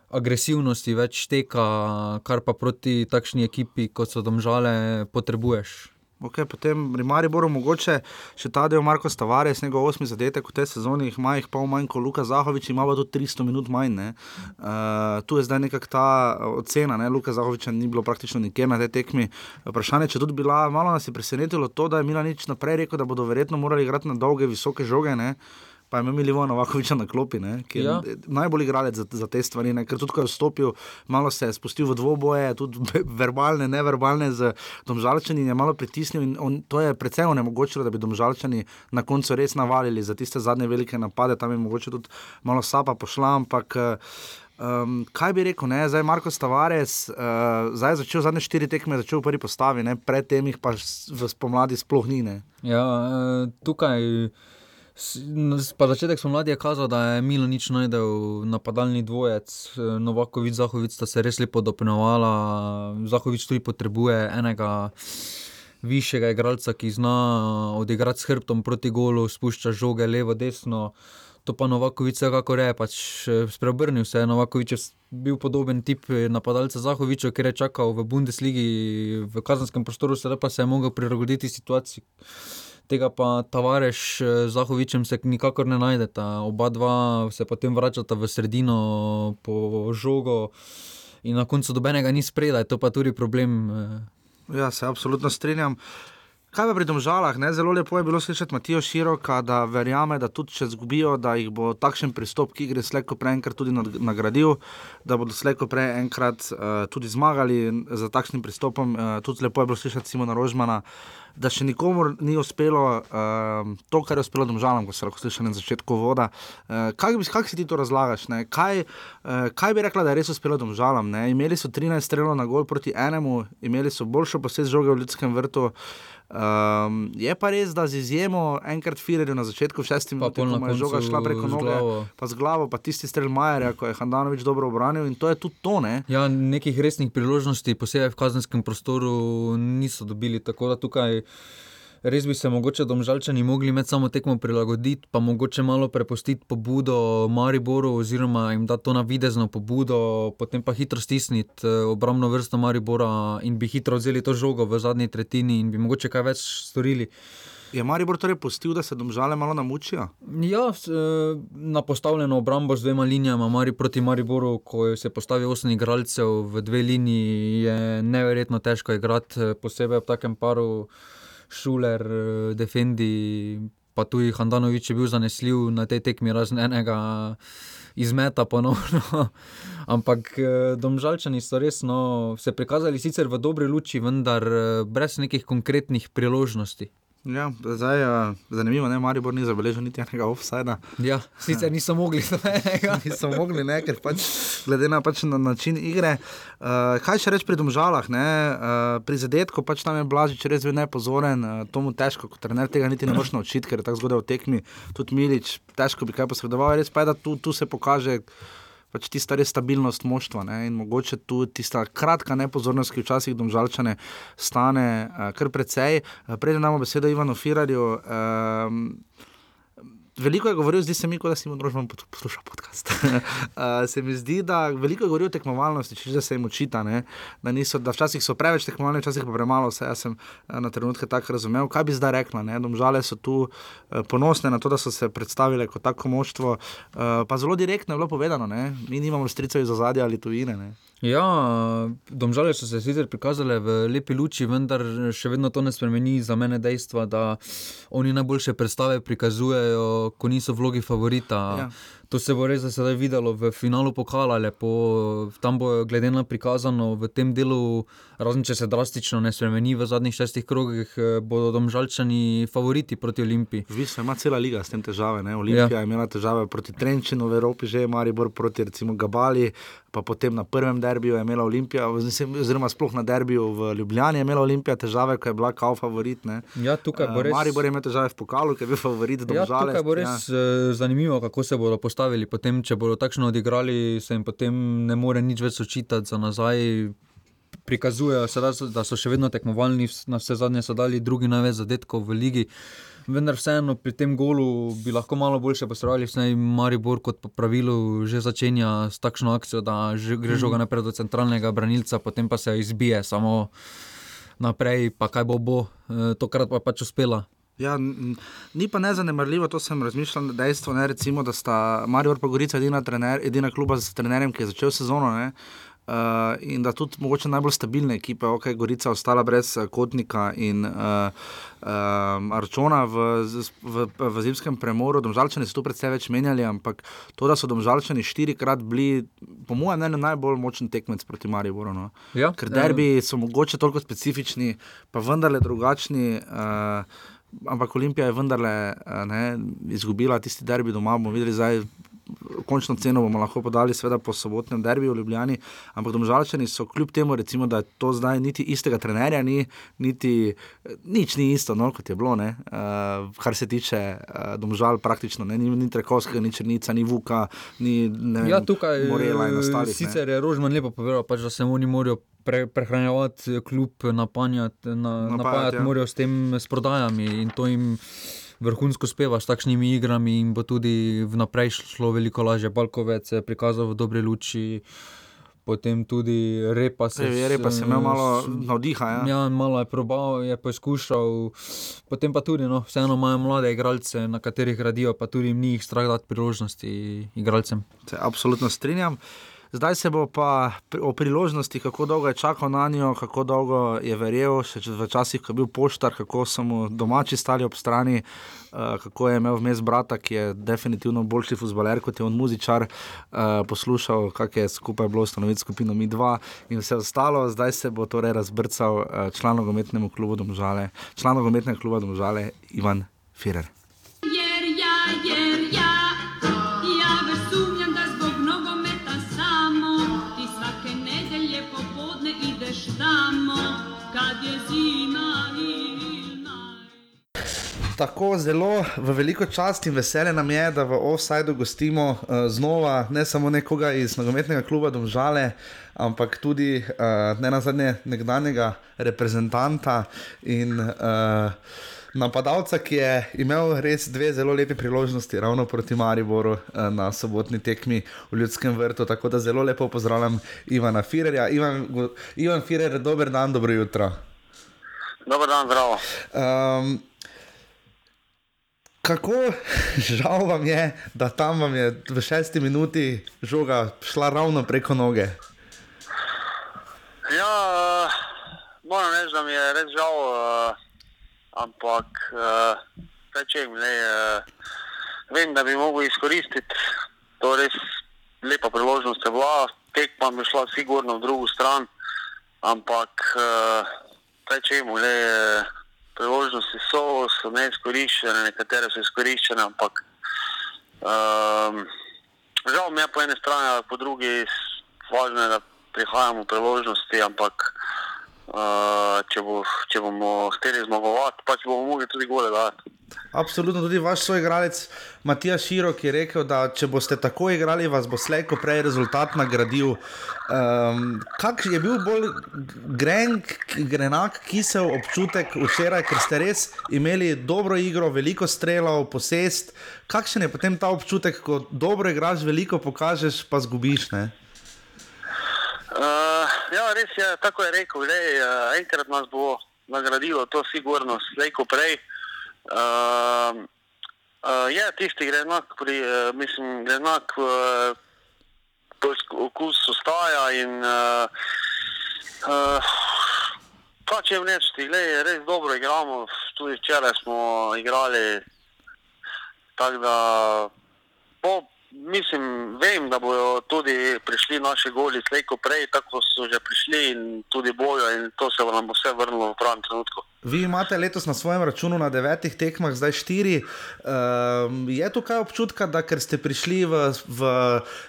agresivnosti, več teka, kar pa proti takšni ekipi, kot so domžale, potrebuješ. Okay, potem pri Mariboru mogoče še ta del Marko Stavares, njegov osmi zadetek v tej sezoni, ima jih pa manj kot Luka Zahovič, ima pa tudi 300 minut manj. Uh, tu je zdaj nekakšna ta ocena, ne? Luka Zahoviča ni bilo praktično nikjer na tej tekmi. Vprašanje, če tudi bila, malo nas je presenetilo to, da je Milan nič naprej rekel, da bodo verjetno morali igrati na dolge, visoke žoge. Ne? Pa ima Milivo Novakoviča na klopi, ne, ki je ja. najbolj igralec za, za te stvari. Ne, ker tudi, ko je vstopil, malo se je spustil v dvoboje, tudi verbalne, neverbalne, z domžalčani in je malo pritisnil. On, to je precej onemogočilo, da bi domžalčani na koncu res navalili za tiste zadnje velike napade, tam je mogoče tudi malo sapa pošla, ampak. Um, kaj bi rekel, ne? zdaj Marko Stavares, uh, zdaj je začel zadnje štiri tekme, začel v prvi postavi, predtem jih pa v spomladi sploh ni. Ne? Ja, uh, tukaj. Pa začetek smo mladi kazali, da je Milo nič najdel napadalni dvojec, Novakovič, Zahovič sta se res lepo dopolnjevala. Zahovič tudi potrebuje enega višjega igralca, ki zna odigrati s hrbtom proti golu, spušča žoge levo, desno. To pa Novakovič vsekakor je, pač spreobrnil se je. Novakovič je bil podoben tip napadalca Zahoviča, ker je čakal v Bundesligi, v kazenskem prostoru, sedaj pa se je mogel prilagoditi situaciji tega pa Tavareš z eh, Zahovičem se nikakor ne najdeta. Oba dva se potem vračata v sredino po žogo in na koncu dobenega ni spredaj, to pa tudi problem. Eh. Ja, se absolutno strinjam. Kaj pa pri domžalah? Ne? Zelo lepo je bilo slišati Matijo Široka, da verjame, da tudi če zgubijo, da jih bo takšen pristop, ki gre slejko prej enkrat tudi nagradil, da bodo slejko prej enkrat uh, tudi zmagali za takšnim pristopom. Uh, tudi lepo je bilo slišati Simona Rožmana, da še nikomu ni uspelo uh, to, kar je uspelo domžalam, ko se lahko sliši na začetku voda. Uh, kaj, kaj si ti to razlagaš? Kaj, uh, kaj bi rekla, da je res uspelo domžalam? Ne? Imeli so 13 strelov na gol proti enemu, imeli so boljšo posest žoge v ljudskem vrtu. Um, je pa res, da z izjemo enkrat Firerju na začetku, v šestih minutah, ko je žoga šla preko noge, pa z glavo, pa tisti strel Majerja, ko je Handanovič dobro obranil in to je tudi to. Ne? Ja, nekih resnih priložnosti, posebej v kazenskem prostoru, niso dobili. Tako da tukaj res bi se mogoče domžalčani mogli med samo tekmo prilagoditi, pa mogoče malo prepustiti pobudo Mariboru, oziroma jim dati to navidezno pobudo, potem pa hitro stisniti eh, obrambno vrsto Maribora in bi hitro vzeli to žogo v zadnji tretjini in bi mogoče kaj več storili. Je Maribor torej pustil, da se domžale malo namučijo? Ja, eh, na postavljeno obrambo z dvema linijama Mari proti Mariboru, ko se postavi osem igralcev v dve liniji, je neverjetno težko igrati, eh, posebej v takem paru. Šuler, eh, Defendi, pa tudi Handanovič je bil zanesljiv na tej tekmi, razen enega izmeta ponovno. Ampak eh, domžalčani so resno se prikazali sicer v dobri luči, vendar eh, brez nekih konkretnih priložnosti. Ja, zdaj, uh, zanimivo je, da Maribor ni zabeležil niti enega offsajda. Ja, sicer niso mogli, niso mogli ne, ker pač, glede na, pač na način igre. Uh, kaj še reči pri domžalah? Uh, pri zadetku pač tam je Blažič res bil nepozoren, uh, to mu težko, kot trener tega niti ne moreš naučiti, ker je tako zgodaj v tekmi. Tudi Milič, težko bi kaj posredoval, res pa je, da tu, tu se pokaže pač tista res stabilnost moštva ne? in mogoče tudi tista kratka nepozornost, ki včasih domžalčane stane uh, kar precej. Uh, Preden imamo besedo Ivanu Firarju. Uh, Veliko je govoril, zdi se mi, da si mu družben poslušal podcast. uh, se mi zdi, da veliko je govoril o tekmovalnosti, če že se jim učita. Da, niso, da včasih so preveč tekmovalni, včasih pa premalo. Vse, jaz sem uh, na trenutke tako razumel. Kaj bi zdaj rekla? Ne? Domžale so tu uh, ponosne na to, da so se predstavile kot tako moštvo. Uh, pa zelo direktno je bilo povedano, ne? mi nimamo stricev iz ozadja ali tujine. Ne? Ja, domžale so se sicer prikazale v lepi luči, vendar še vedno to ne spremeni za mene dejstva, da oni najboljše predstave prikazujejo, ko niso vlogi favorita. Ja. To se bo res zdaj videlo v finalu pokala, lepo. tam bo glede na prikazano v tem delu, razen če se drastično ne spremeni v zadnjih šestih krogih, eh, bodo domžalčani favoriti proti Olimpiji. V bistvu ima cela liga s tem težave. Ne? Olimpija ja. je imela težave proti Trenčinu v Evropi, že Maribor proti recimo Gabali, pa potem na prvem derbiju je imela Olimpija, oziroma sploh na derbiju v Ljubljani je imela Olimpija težave, ko je bila kao favorit. Ne? Ja, tukaj bo eh, res. Maribor je imel težave v pokalu, ker je bil favorit. Ja, tukaj bo res ja. Eh, zanimivo, kako se bodo postavili postavili. Potem, če bodo takšno odigrali, se jim potem ne more nič več očitati za nazaj. Prikazujejo se, da so še vedno tekmovalni, na vse zadnje so dali drugi največ zadetkov v ligi. Vendar vseeno pri tem golu bi lahko malo boljše posredovali, saj Maribor kot po pravilu že začenja s takšno akcijo, da gre žoga naprej do centralnega branilca, potem pa se izbije samo naprej, pa kaj bo bo, e, tokrat pa pač uspela. Ja, ni pa nezanemarljivo, to sem razmišljal, dejstvo, ne, recimo, da sta Marijo Pogorica edina, trener, edina kluba z trenerjem, ki je začel sezono. Ne, Uh, in da tudi mogoče najbolj stabilne ekipe, ok, Gorica ostala brez uh, Kotnika in uh, uh, Arčona v, v, v zimskem premoru. Domžalčani so tu predvsej več menjali, ampak to, da so domžalčani štirikrat bili, po mojem mnenju, najbolj močen tekmec proti Mariboru. No. Ja, Ker derbi so mogoče toliko specifični, pa vendarle drugačni. Uh, ampak Olimpija je vendarle ne, izgubila tisti derbi doma. bomo videli zdaj. Končno ceno bomo lahko podali, seveda po sobotnem derbiju v Ljubljani, ampak domžalčani so kljub temu, recimo, da to zdaj niti istega trenerja, ni, niti nič ni isto, no, kot je bilo, uh, kar se tiče uh, domžal, praktično ne, ni, ni Trekovskega, ni Črnica, ni Vuka, ni ne, ja, tukaj, Morela in ostalih. Sicer ne. je Rožman lepo povedal, pač, da se oni morajo pre, prehranjevati kljub napanjati, na, napajati ja. morajo s tem s prodajami in to jim vrhunsko speva s takšnimi igrami in bo tudi vnaprej šlo veliko lažje. Balkovec je prikazal v dobre luči. Potem tudi repa se je. Repa se je imel malo navdiha. Ja. ja, malo je probal, je poskušal. Potem pa tudi, no, vseeno imajo mlade igralce, na katerih radijo, pa tudi jim ni jih strah dati priložnosti igralcem. Se absolutno strinjam. Zdaj se bo pa o priložnosti, kako dolgo je čakal na njo, kako dolgo je verjel, še v časih, ko je bil poštar, kako so mu domači stali ob strani, uh, kako je imel vmes brata, ki je definitivno boljši futbaler kot je on muzičar, uh, poslušal, kako je skupaj bilo ustanoviti skupino Mi 2 in vse ostalo. Zdaj se bo torej razbrcal uh, član nogometnega kluba Domžale, član nogometnega kluba Domžale Ivan Firer. Tako zelo v veliko čast in veselje nam je, da v offsajdu gostimo uh, znova ne samo nekoga iz nogometnega kluba Domžale, ampak tudi uh, ne nazadnje nekdanjega reprezentanta in uh, napadalca, ki je imel res dve zelo lepe priložnosti, ravno proti Mariboru uh, na sobotni tekmi v Ljudskem vrtu. Tako da zelo lepo pozdravljam Ivana Firerja. Ivan, Ivan Firer, dober dan, dobro jutro. Dober dan, zdravo. Um, kako žal vam je, da tam vam je v šesti minuti žoga šla ravno preko noge? Ja, uh, moram reči, da mi je res žal, uh, ampak uh, če jim le, uh, vem, da bi mogel izkoristiti to res lepa priložnost, je bila, tekma bi šla sigurno v drugo stran, ampak uh, če jim le. Priložnosti so, so neizkoriščene, nekatere so izkoriščene, ampak um, žal mi je po eni strani, po drugi važno je, da prihajamo v priložnosti, ampak uh, če, bo, če bomo hteli zmagovati, pa če bomo mogli tudi gole dati. Absolutno, tudi vaš soigralec Matija Širok je rekel, da če boste tako igrali, vas bo slejko prej rezultat nagradil. Um, kak je bil bolj grenk, grenak, kisel občutek včeraj, ker ste res imeli dobro igro, veliko strelov, posest. Kakšen je potem ta občutek, ko dobro igraš, veliko pokažeš, pa zgubiš? Uh, ja, res je, tako je rekel. Le, uh, enkrat nas bo nagradilo, to sigurno, slejko prej. Uh, uh, je tisti, ki gre enak, pri, uh, mislim, gre enak, uh, okus ostaja in uh, uh, pa če jim da je res dobro igramo, tudi včeraj smo igrali tako da po mislim, vem, da bodo tudi prišli naši goli, slejko prej, tako so že prišli in tudi bojo, in to se nam bo vse vrnilo v pravem trenutku. Vi imate letos na svojem računu na devetih tekmah, zdaj štiri. Um, je tukaj občutka, da ker ste prišli v, v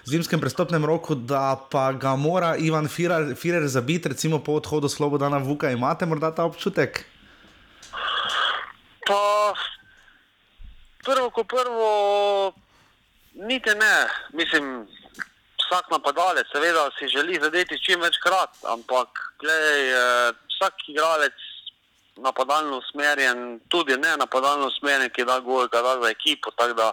zimskem prestopnem roku, da pa ga mora Ivan Firer, Firer zabiti, recimo po odhodu Slobodana Vuka, imate morda ta občutek? Pa prvo, ko prvo. Niti ne, mislim, vsak napadalec, seveda, si želi zadeti čim večkrat, ampak glej, eh, vsak igralec napadalno usmerjen, tudi ne napadalno usmerjen, ki da gol, ki da za ekipo. Da,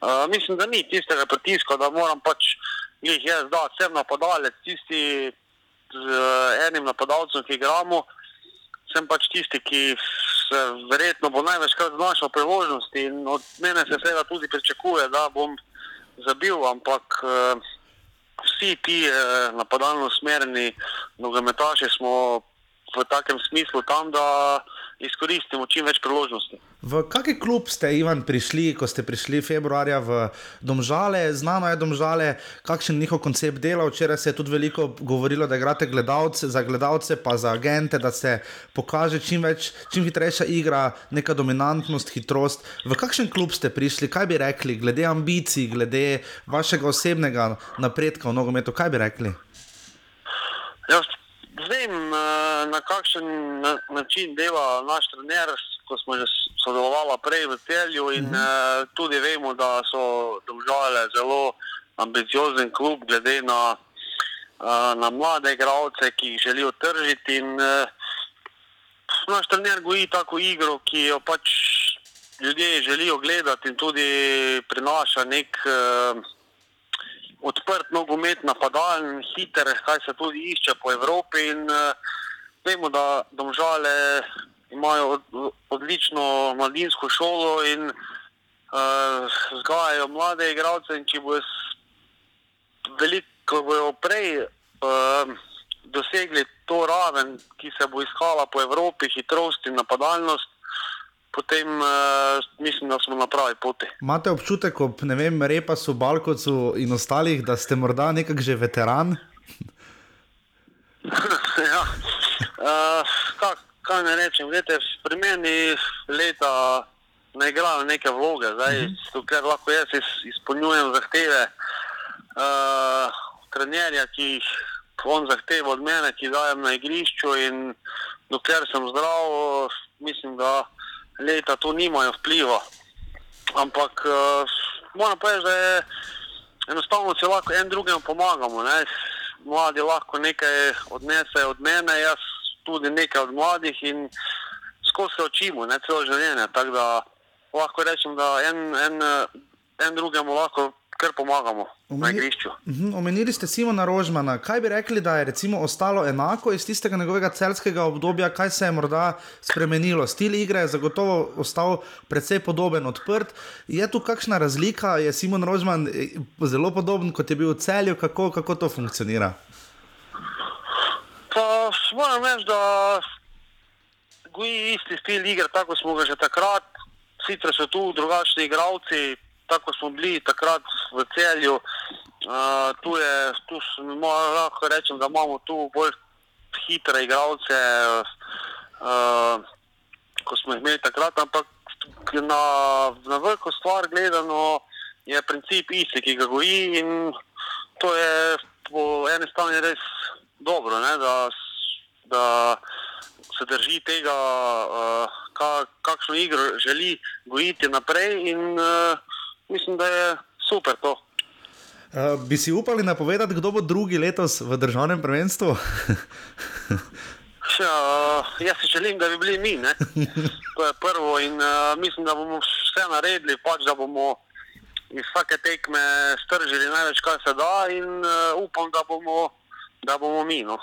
uh, mislim, da ni tistega pritiska, da moram pač jih jaz dati, sem napadalec, tisti z uh, enim napadalcem, ki igramo, sem pač tisti, ki se verjetno bo največkrat znašel priložnosti in od mene se seveda tudi pričakuje, da bom zabil, ampak uh, vsi ti uh, napadalno usmerjeni nogometaši smo v takem smislu tam, da izkoristimo čim več priložnosti. V kakšen klub ste, Ivan, prišli, ko ste prišli februarja v Domžale? Znano je Domžale, kakšen je njihov koncept dela. Včeraj se je tudi veliko govorilo, da igrate gledalce, za gledalce, pa za agente, da se pokaže čim, več, čim hitrejša igra, neka dominantnost, hitrost. V kakšen klub ste prišli, kaj bi rekli, glede ambicij, glede vašega osebnega napredka v nogometu, kaj bi rekli? Ja, vem, eh, na kakšen način dela naš trener, ko smo že sodelovali prej v celju in mm -hmm. uh, tudi vemo, da so države zelo ambiciozen klub glede na, uh, na mlade igralce, ki jih želijo tržiti. In, uh, naš trener goji tako igro, ki jo pač ljudje želijo gledati in tudi prinaša nek uh, odprt nogomet, napadalen, hiter, kaj se tudi išče po Evropi. In, uh, vemo, da domžale imajo od, odlično mladinsko šolo in uh, vzgajajo mlade igralce. Če bojo veliko bojo prej uh, dosegli to raven, ki se bo iskala po Evropi, hitrost in napadalnost. Potem uh, mislim, da smo na pravi poti. Imate občutek, ob ne vem, repasu, balkocu in ostalih, da ste morda nekako že veteran? ja, uh, kak, kaj ne rečem, gledajte, pri meni leta ne igrajo neke vloge, zdaj, uh -huh. ker lahko jaz izpolnjujem zahteve uh, trenerja, ki jih on zahteva od mene, ki dajem na igrišču in dokler sem zdrav, mislim, da leta to nimajo vpliva. Ampak uh, moram povedati, da je enostavno se lahko en drugemu pomagamo. Ne? Mladi lahko nekaj odnesejo od mene, jaz tudi nekaj od mladih in skozi se učimo, ne celo življenje. Tako da lahko rečem, da en, en, en drugemu lahko kar pomagamo Omeni, na igrišču. Uh -huh, omenili ste Simona Rožmana. Kaj bi rekli, da je recimo ostalo enako iz tistega njegovega celskega obdobja, kaj se je morda spremenilo? Stil igre je zagotovo ostal precej podoben, odprt. Je tu kakšna razlika? Je Simon Rožman eh, zelo podoben kot je bil v celju? Kako, kako to funkcionira? Pa moram reči, da goji isti stil igre, tako smo ga že takrat. Sicer so tu drugačni igravci, tako smo bili takrat v celju. Uh, tu je, tu lahko rečem, da imamo tu bolj hitre igralce, uh, kot smo jih imeli takrat. Ampak na, na veliko stvar gledano je princip isti, ki ga goji in to je po eni strani res dobro, ne, da, da se drži tega, uh, ka, kakšno igro želi gojiti naprej. In, uh, mislim, da je super to. Uh, bi si upali napovedati, kdo bo drugi letos v državnem prvenstvu? Ša, uh, jaz si želim, da bi bili mi. Ne? To je prvo in uh, mislim, da bomo vse naredili, pač, da bomo iz vsake tekme stržili največ, kar se da in uh, upam, da bomo, da bomo mi. No.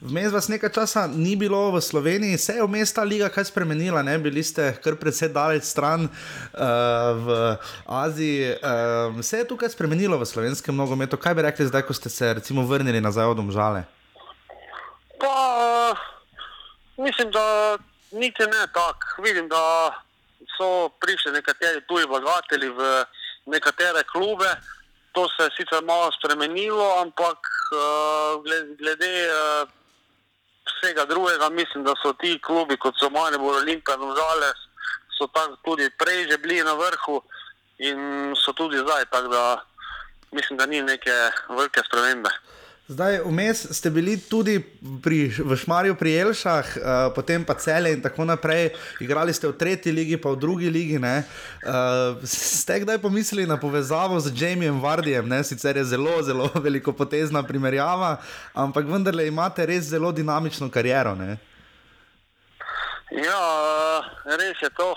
Vmes vas nekaj časa ni bilo v Sloveniji, se je vmes ta liga kaj spremenila, ne? bili ste kar precej daleč stran uh, v Aziji. Uh, se je tukaj spremenilo v slovenskem nogometu? Kaj bi rekli zdaj, ko ste se recimo vrnili nazaj od omžale? Pa, uh, mislim, da niti ne tako. Vidim, da so prišli nekateri tuji vlagatelji v nekatere klube. To se je sicer malo spremenilo, ampak uh, glede. glede uh, vsega drugega. Mislim, da so ti klubi, kot so Maribor, Olimpija, Domžale, so tam tudi prej že bili na vrhu in so tudi zdaj. Tako da mislim, da ni neke velike spremembe. Zdaj, vmes ste bili tudi pri, v Šmarju pri Elšah, uh, potem pa cele in tako naprej. Igrali ste v tretji ligi, pa v drugi ligi. Uh, ste kdaj pomislili na povezavo z Jamiem Vardijem? Ne? Sicer je zelo, zelo veliko potezna primerjava, ampak vendarle imate res zelo dinamično kariero. Ne? Ja, res je to.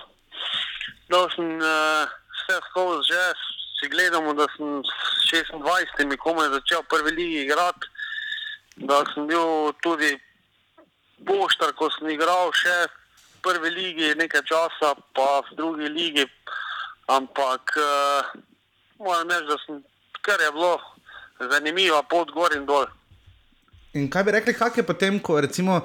Da sem uh, vse skozi že če gledamo, da sem s 26, komaj začel prvi ligi igrati, da sem bil tudi poštar, ko sem igral še v prvi ligi nekaj časa, pa v drugi ligi. Ampak uh, moram reči, da sem kar je bilo zanimivo pot gor in dol. In kaj bi rekli, kako je potem, ko recimo,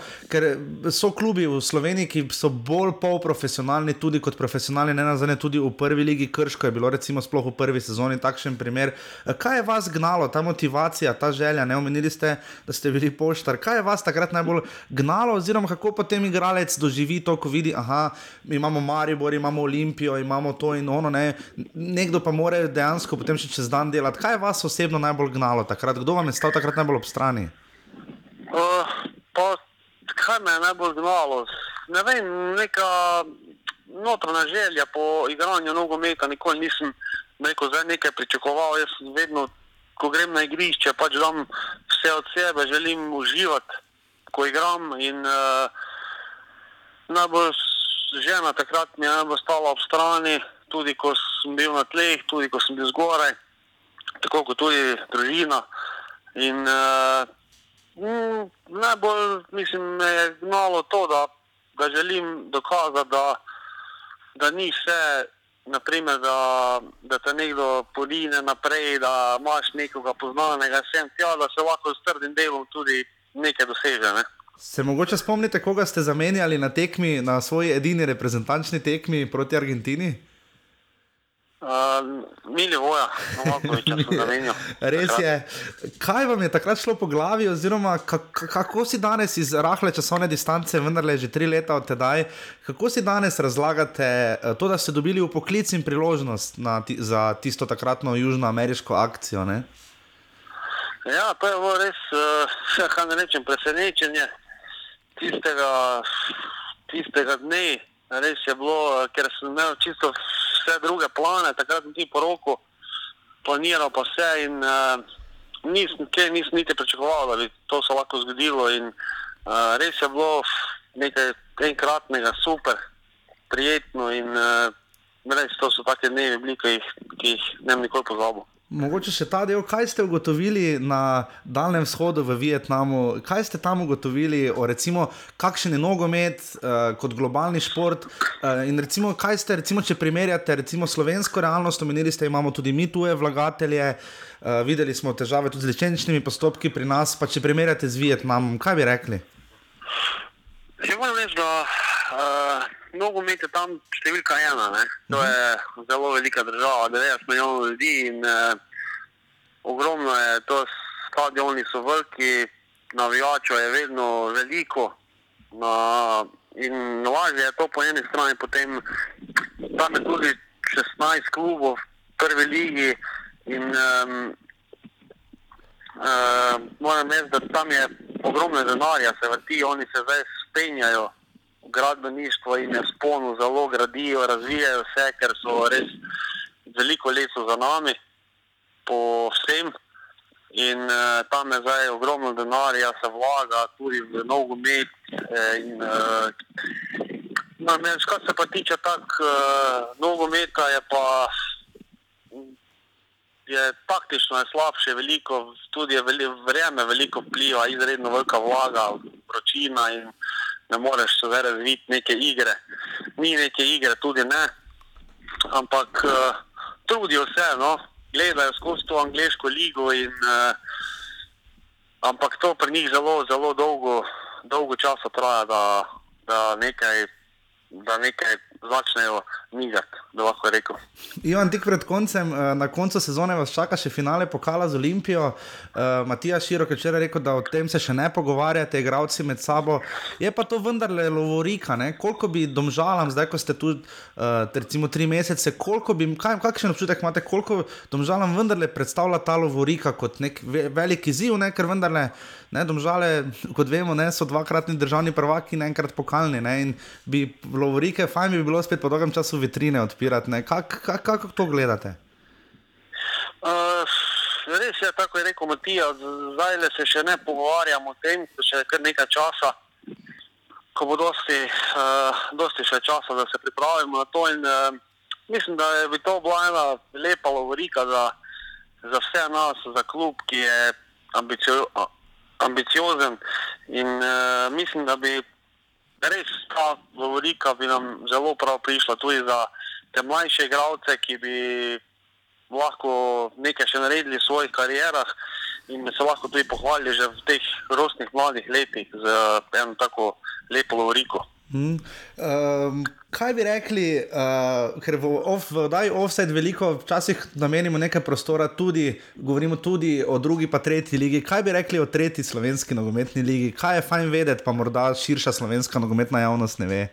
so klubi v Sloveniji, ki so bolj polprofesionalni, tudi kot profesionalni, ne nazadnje tudi v prvi ligi Krško, je bilo recimo sploh v prvi sezoni takšen primer. Kaj je vas gnalo, ta motivacija, ta želja? Ne omenili ste, da ste bili poštar. Kaj je vas takrat najbolj gnalo, oziroma kako potem igralec doživi to, ko vidi, da imamo Maribor, imamo Olimpijo, imamo to in ono, ne? nekdo pa mora dejansko potem še čez dan delati. Kaj je vas osebno najbolj gnalo takrat? Kdo vam je stal takrat najbolj ob strani? Uh, pa, kaj me je najbolj gnalo? Ne vem, neka notranja želja po igranju nogometa, nikoli nisem neko zdaj nekaj pričakoval. Jaz vedno, ko grem na igrišče, pač dam vse od sebe, želim uživati, ko igram. In uh, najbolj žena takrat mi je najbolj stala ob strani, tudi ko sem bil na tleh, tudi ko sem bil zgoraj, tako kot tudi družina. In, uh, Mm, najbolj mislim, me je gnalo to, da, da želim dokazati, da, da ni vse, naprimer, da, da te nekdo podine naprej, da imaš nekoga poznanega, sem tja, da se lahko s trdim delom tudi nekaj doseže. Ne? Se mogoče spomnite, koga ste zamenjali na tekmi, na svoji edini reprezentančni tekmi proti Argentini? Mili voja, Res je. Kaj vam je takrat šlo po glavi, oziroma kako si danes iz rahle časovne distance, vendar le že tri leta od tedaj, kako si danes razlagate eh, to, da ste dobili v poklic in priložnost ti, za tisto takratno južnoameriško akcijo? Ne? Ja, to je bilo res, uh, kaj ne rečem, presenečenje tistega, tistega dne. res je bilo, ker sem imel čisto vse druge plane, takrat sem ti po roku planiral pa vse in uh, nisem, nisem niti pričakoval, da bi to se lahko zgodilo in uh, res je bilo nekaj enkratnega, super, prijetno in uh, res to so take dnevi, ki jih, ki jih ne bi nikoli pozabil. Mogoče še ta del, kaj ste ugotovili na Daljnem vzhodu v Vietnamu, kaj ste tam ugotovili o recimo, kakšen je nogomet uh, kot globalni šport uh, in recimo, kaj ste, recimo, če primerjate recimo slovensko realnost, omenili ste, imamo tudi mi tuje vlagatelje, uh, videli smo težave tudi z licenčnimi postopki pri nas, pa če primerjate z Vietnamom, kaj bi rekli? Če moram reči, da uh, nogomet je tam številka ena. Ne? To je zelo velika država, 90 milijonov ljudi in uh, ogromno je, to stadioni so veliki, navijačev je vedno veliko. Na, in lažje je to po eni strani, potem tam je tudi 16 klubov v prvi ligi. In, um, uh, moram reči, da tam je ogromno denarja, se vrti, oni se zdaj spenjajo gradbeništvo in je sponu zelo gradijo, razvijajo vse, ker so res veliko let za nami, po vsem. In uh, tam je zdaj ogromno denarja, se vlaga tudi v nogomet. Eh, no, kar se pa tiče tako uh, nogometa, je pa je taktično je slabše, veliko, tudi je veli, vreme veliko vpliva, izredno velika vlaga, vročina in ne moreš se razviti neke igre. Ni neke igre, tudi ne, ampak uh, trudijo se, no, gledajo skozi to angliško ligo. In, uh, ampak to pri njih zelo, zelo dolgo, dolgo časa traja, da, da nekaj. Da nekaj začnejo migati, da lahko rekel. Ivan, tik pred koncem, eh, na koncu sezone vas čaka še finale pokala z Olimpijo. Uh, Matija Širok je včeraj rekel, da o tem se še ne pogovarjate, igravci med sabo. Je pa to vendarle lovorika, ne? koliko bi domžalam, zdaj ko ste tu uh, recimo tri mesece, koliko bi, kaj, kakšen občutek imate, koliko domžalam vendarle predstavlja ta lovorika kot nek velik izziv, ne? ker vendarle. Ne, domžale, kot vemo, ne, so dvakratni državni prvaki in enkrat pokalni. Ne, in bi lovorike, fajn bi bilo spet po dolgem času vitrine odpirati. Kako kak, kak to gledate? Uh, res je, tako je rekel Matija, zdaj le se še ne pogovarjamo o tem, še kar nekaj časa, ko bo dosti, uh, dosti še časa, da se pripravimo na to. In, uh, mislim, da bi to bila ena lepa lovorika za, za vse nas, za klub, ki je ambicio, ambiciozen. In uh, mislim, da bi res ta govorika bi nam zelo prav prišla tudi za te mlajše igralce, ki bi lahko nekaj še naredili v svojih karierah in se lahko tudi pohvalili že v teh rosnih mladih letih z eno tako lepo govoriko. Hmm. Um, kaj bi rekli, uh, ker v oddaji offset veliko včasih namenimo nekaj prostora, tudi govorimo tudi o drugi, pa tretji ligi. Kaj bi rekli o tretji slovenski nogometni ligi? Kaj je fajn vedeti, pa morda širša slovenska nogometna javnost ne ve?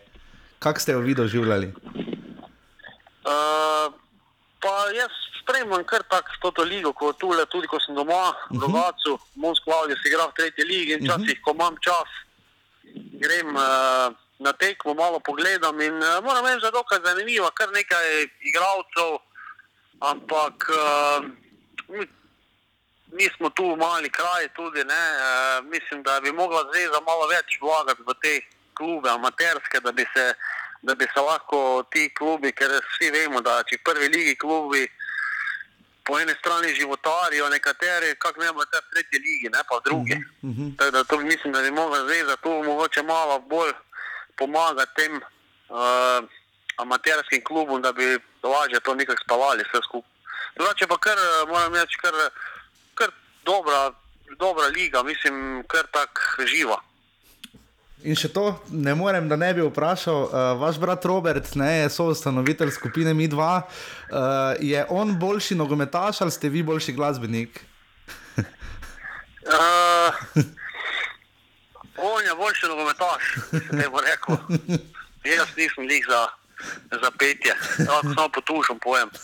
Kako ste jo vi doživljali? Uh, pa jaz spremljam kar tako to ligo, kot tule, tudi ko sem doma, v uh -huh. Rogacu, Moskva, da se igra v tretji ligi in včasih, uh -huh. ko imam čas, grem. Uh, na tekmo malo pogledam in uh, moram reči, da je dokaj zanimivo, kar nekaj igralcev, ampak uh, mi, mi smo tu mali kraj tudi, ne, uh, mislim, da bi mogla zveza malo več vlagati v te klube, amaterske, da bi se, da bi se lahko ti klubi, ker vsi vemo, da če prvi ligi klubi po eni strani životarijo, nekateri, kako ne bo te v tretji ligi, ne pa v drugi. -huh, uh -huh. Tako da to mislim, da bi mogla zveza tu mogoče malo bolj pomaga tem uh, amaterskim klubom, da bi lažje to nekako spavali vse skupaj. Drugače pa kar, eh, moram reči, kar, kar dobra, dobra liga, mislim, kar tako živa. In še to, ne morem, da ne bi vprašal, uh, vaš brat Robert, ne, je soustanovitelj skupine Mi 2, uh, je on boljši nogometaš ali ste vi boljši glasbenik? uh, On je boljši nogometaš, ne bo rekel. Jaz nisem lik za, za petje. Lahko samo potušam pojem.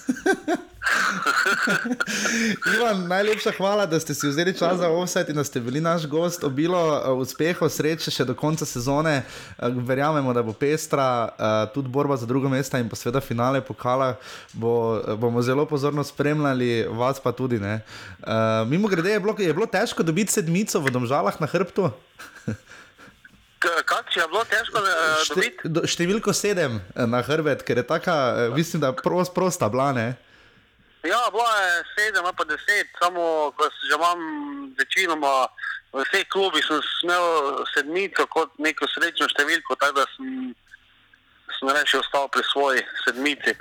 Ivan, najlepša hvala, da ste si vzeli čas za offset in da ste bili naš gost. Obilo uh, uspehov, sreče še do konca sezone. Uh, verjamemo, da bo pestra, uh, tudi borba za drugo mesto in pa seveda finale pokala. Bo, bomo zelo pozorno spremljali, vas pa tudi. Uh, Mimo grede, je bilo, je bilo težko dobiti sedmico v domžalah na hrbtu. Kako je bilo težko uh, dobiti? Šte, številko sedem na hrbet, ker je taka, mislim, da prost, prosta blane. Ja, bilo je sedem, pa deset, samo ko že imam večinoma v vseh klubih, sem imel sedmico kot neko srečno številko, tako da sem, sem reči ostal pri svoji sedmici.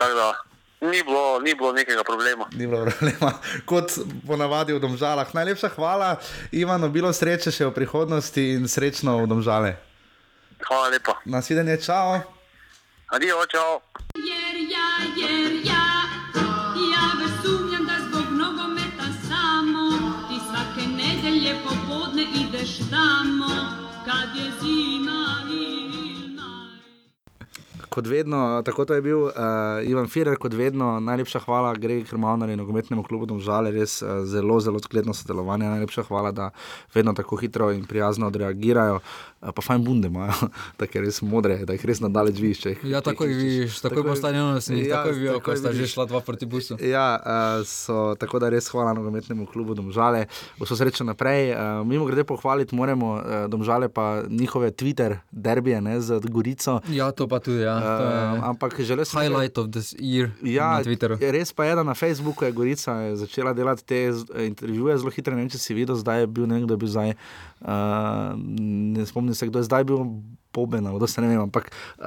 Ni bilo, ni bilo nekega problema. Ni bilo problema, kot ponavadi v Domžalah. Najlepša hvala, Ivan, bilo sreče še v prihodnosti in srečno v Domžale. Hvala lepa. Nasvidenje, čau. Adijo, čau. Jer Kot vedno, tako to je bil uh, Ivan Firer, kot vedno, najlepša hvala Gregi Krmavnari in nogometnemu klubu Domžale, res uh, zelo, zelo sklepno sodelovanje. Najlepša hvala, da vedno tako hitro in prijazno odreagirajo. Uh, pa fajn bunde imajo, tako res modre, da jih res nadalje vidiš. Ja, tako jih vidiš, tako je postavljeno, da si jih ja, tako videl, ko sta že šla dva proti busu. Ja, uh, so, tako da res hvala nogometnemu klubu Domžale. Vso srečo naprej. Uh, mimo grede pohvaliti moramo uh, Domžale pa njihove Twitter derbije ne, z Gorico. Ja, to pa tudi, ja. Uh, ampak želel sem. Highlight of this year ja, na. Res pa je, da na Facebooku je Gorica je začela delati te intervjuje zelo hitro. Ne vem, če si videl, zdaj je bil nekdo, bi zdaj. Uh, ne spomnim se, kdo je zdaj bil. Da se ne vem, ampak uh,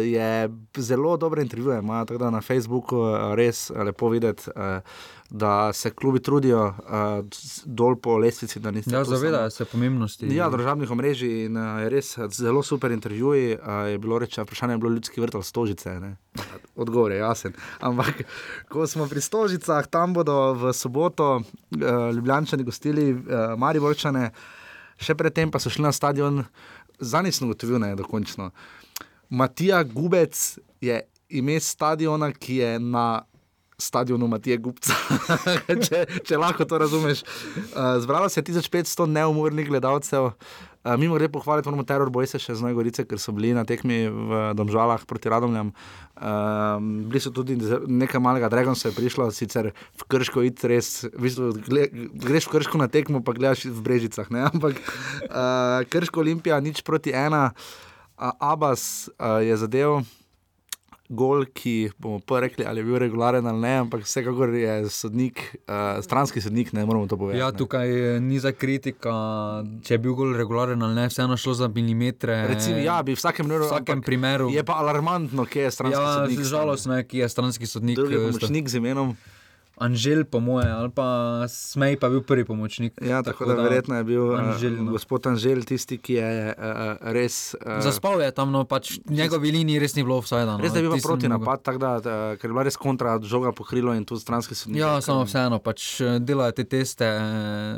je zelo dobro intervjuje. Tako da na Facebooku je res lepo videti. Uh, da se klubi trudijo uh, dol po lestvici. Ja, zavedajo se pomembnosti. Ja, državnih omrežij in uh, res zelo super intervjuji. Uh, je bilo reče, vprašanje je bilo ljudski vrtal stožice. Ne? Odgovor je jasen. Ampak, ko smo pri stožicah, tam bodo v soboto uh, Ljubljani gostili uh, Mari Vrčane, še predtem pa so šli na stadion, za njih sem ugotovil, da je dokončno. Matija Gubec je ime stadiona, ki je na stadionu Matije Gupca, če, če lahko to razumeš. Uh, zbralo se je 1500 neumornih gledalcev. Uh, mimo grede pohvaliti, moramo teror boj se še z Nojgorice, ker so bili na tekmi v Domžalah proti Radomljam. Um, bili so tudi nekaj malega, Dragon se je prišlo, sicer v Krško iti res, v bistvu, gled, greš v Krško na tekmo, pa gledaš v Brežicah, ne? ampak uh, Krško Olimpija, nič proti ena, uh, Abbas uh, je zadev gol, ki bomo pa rekli, ali je bil regularen ali ne, ampak vsekakor je sodnik, uh, stranski sodnik, ne moramo to povedati. Ja, tukaj ni za kritika, če je bil gol regularen ali ne, vseeno šlo za milimetre. Recimo, ja, bi v vsakem, v vsakem primeru. Je pa alarmantno, kje je stranski ja, sodnik. Žalostno je, kje je stranski sodnik. Drugi pomočnik z imenom. Anžel, po moje, ali pa Smej, pa bil prvi pomočnik. Ja, tako, tako da, da verjetno je bil Anžel, no. gospod Anžel tisti, ki je uh, res. Uh, Zaspal je tam, no pač njegovi liniji res ni bilo vsaj dan. No. Res je bil proti napad, tako da, uh, ker je bila res kontra žoga pokrilo in tu stranski so. Ja, samo vseeno, pač delajo te teste.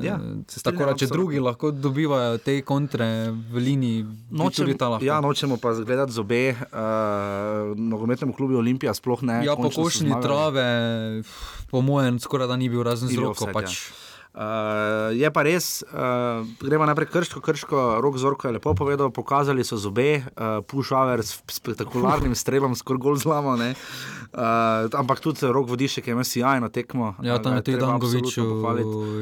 Ja, tako da, če drugi lahko dobivajo te kontre v liniji, nočemo biti tam. Ja, nočemo pa zgledati zobe uh, nogometnemu klubu Olimpija, sploh ne. Ja, pokošni trave. Po mojem, skoraj da ni bil razen z roko. Pač. Uh, je pa res, uh, gremo naprej krško, krško, rok zorko je lepo povedal, pokazali so zobe, uh, pušaver s spektakularnim strelom, skoraj gol zlamo. Uh, ampak tudi rok vodišek je imel sjajno tekmo. Ja, tam je tudi Dankovič,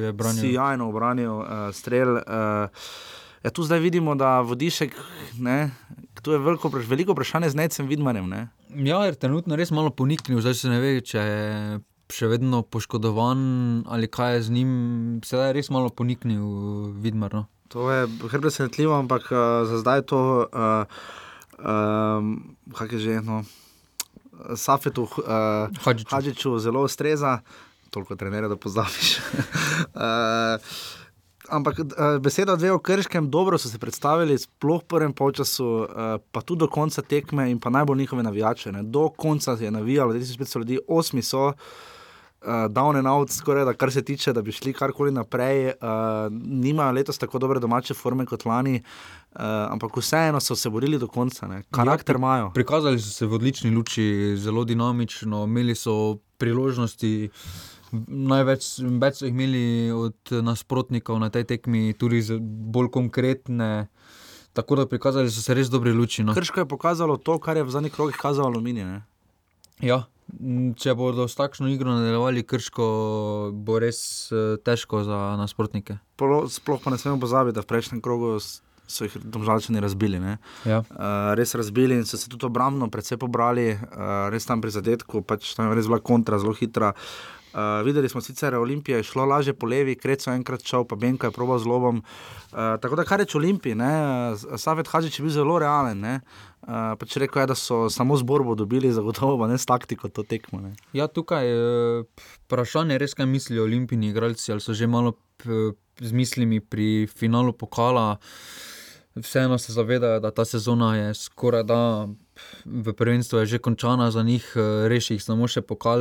je branil. Sjajno obranil uh, strel. Uh, ja, tu zdaj vidimo, da vodišek, ne, tu je veliko, veliko vprašanje z necem vidmanjem. Ne. Ja, je trenutno res malo poniknil, zdaj se ne ve, če je še vedno poškodovan ali kaj je z njim, sedaj je res malo poniknil, vidno. No? To je presenetljivo, ampak uh, za zdaj to, uh, uh, kaj je že eno, Safetu, uh, Hadžiču zelo ustreza, toliko trenerja, da pozabiš. uh, Ampak beseda dve o krškem, dobro so se predstavili, sploh v prvem času, pa tudi do konca tekme in pa najbolj njihove navijače. Ne. Do konca je navijalo, da so se ljudje, osmi so, uh, uh, down and out, skoraj da kar se tiče, da bi šli karkoli naprej. Uh, nimajo letos tako dobre domače forme kot lani. Uh, ampak vseeno so se borili do konca, ne. karakter imajo. Prikazali so se v odlični luči, zelo dinamično, imeli so priložnosti. Največ več so jih imeli od nasprotnikov na tej tekmi, tudi bolj konkretne. Tako da prikazali so se res dobre luči. No. Krško je pokazalo to, kar je v zadnjih krogih kazalo aluminij. Ne? Ja, če bodo s takšno igro nadaljevali, krško bo res eh, težko za nasprotnike. Sploh pa ne smemo pozabiti, da v prejšnjem krogu so jih domžalčani razbili. ne. Ja. Uh, res razbili in so se tudi obrambno predvsej pobrali, uh, res tam pri zadetku, pač tam je res bila kontra, zelo hitra. Uh, videli smo sicer, da je Olimpija šlo lažje po levi, Kreco je enkrat šel, pa Benka je probal z lobom. Uh, tako da kar reče Olimpiji, ne, Savet Hadžič je bil zelo realen. Ne. Uh, pač rekel je, da so samo z borbo dobili, zagotovo ne s taktiko to tekmo. Ne. Ja, tukaj je vprašanje, res kaj mislijo olimpijski igralci, ali so že malo z mislimi pri finalu pokala. Vseeno se zavedajo, da ta sezona je skoraj da v prvenstvu je že končana za njih, eh, reši jih samo še pokal.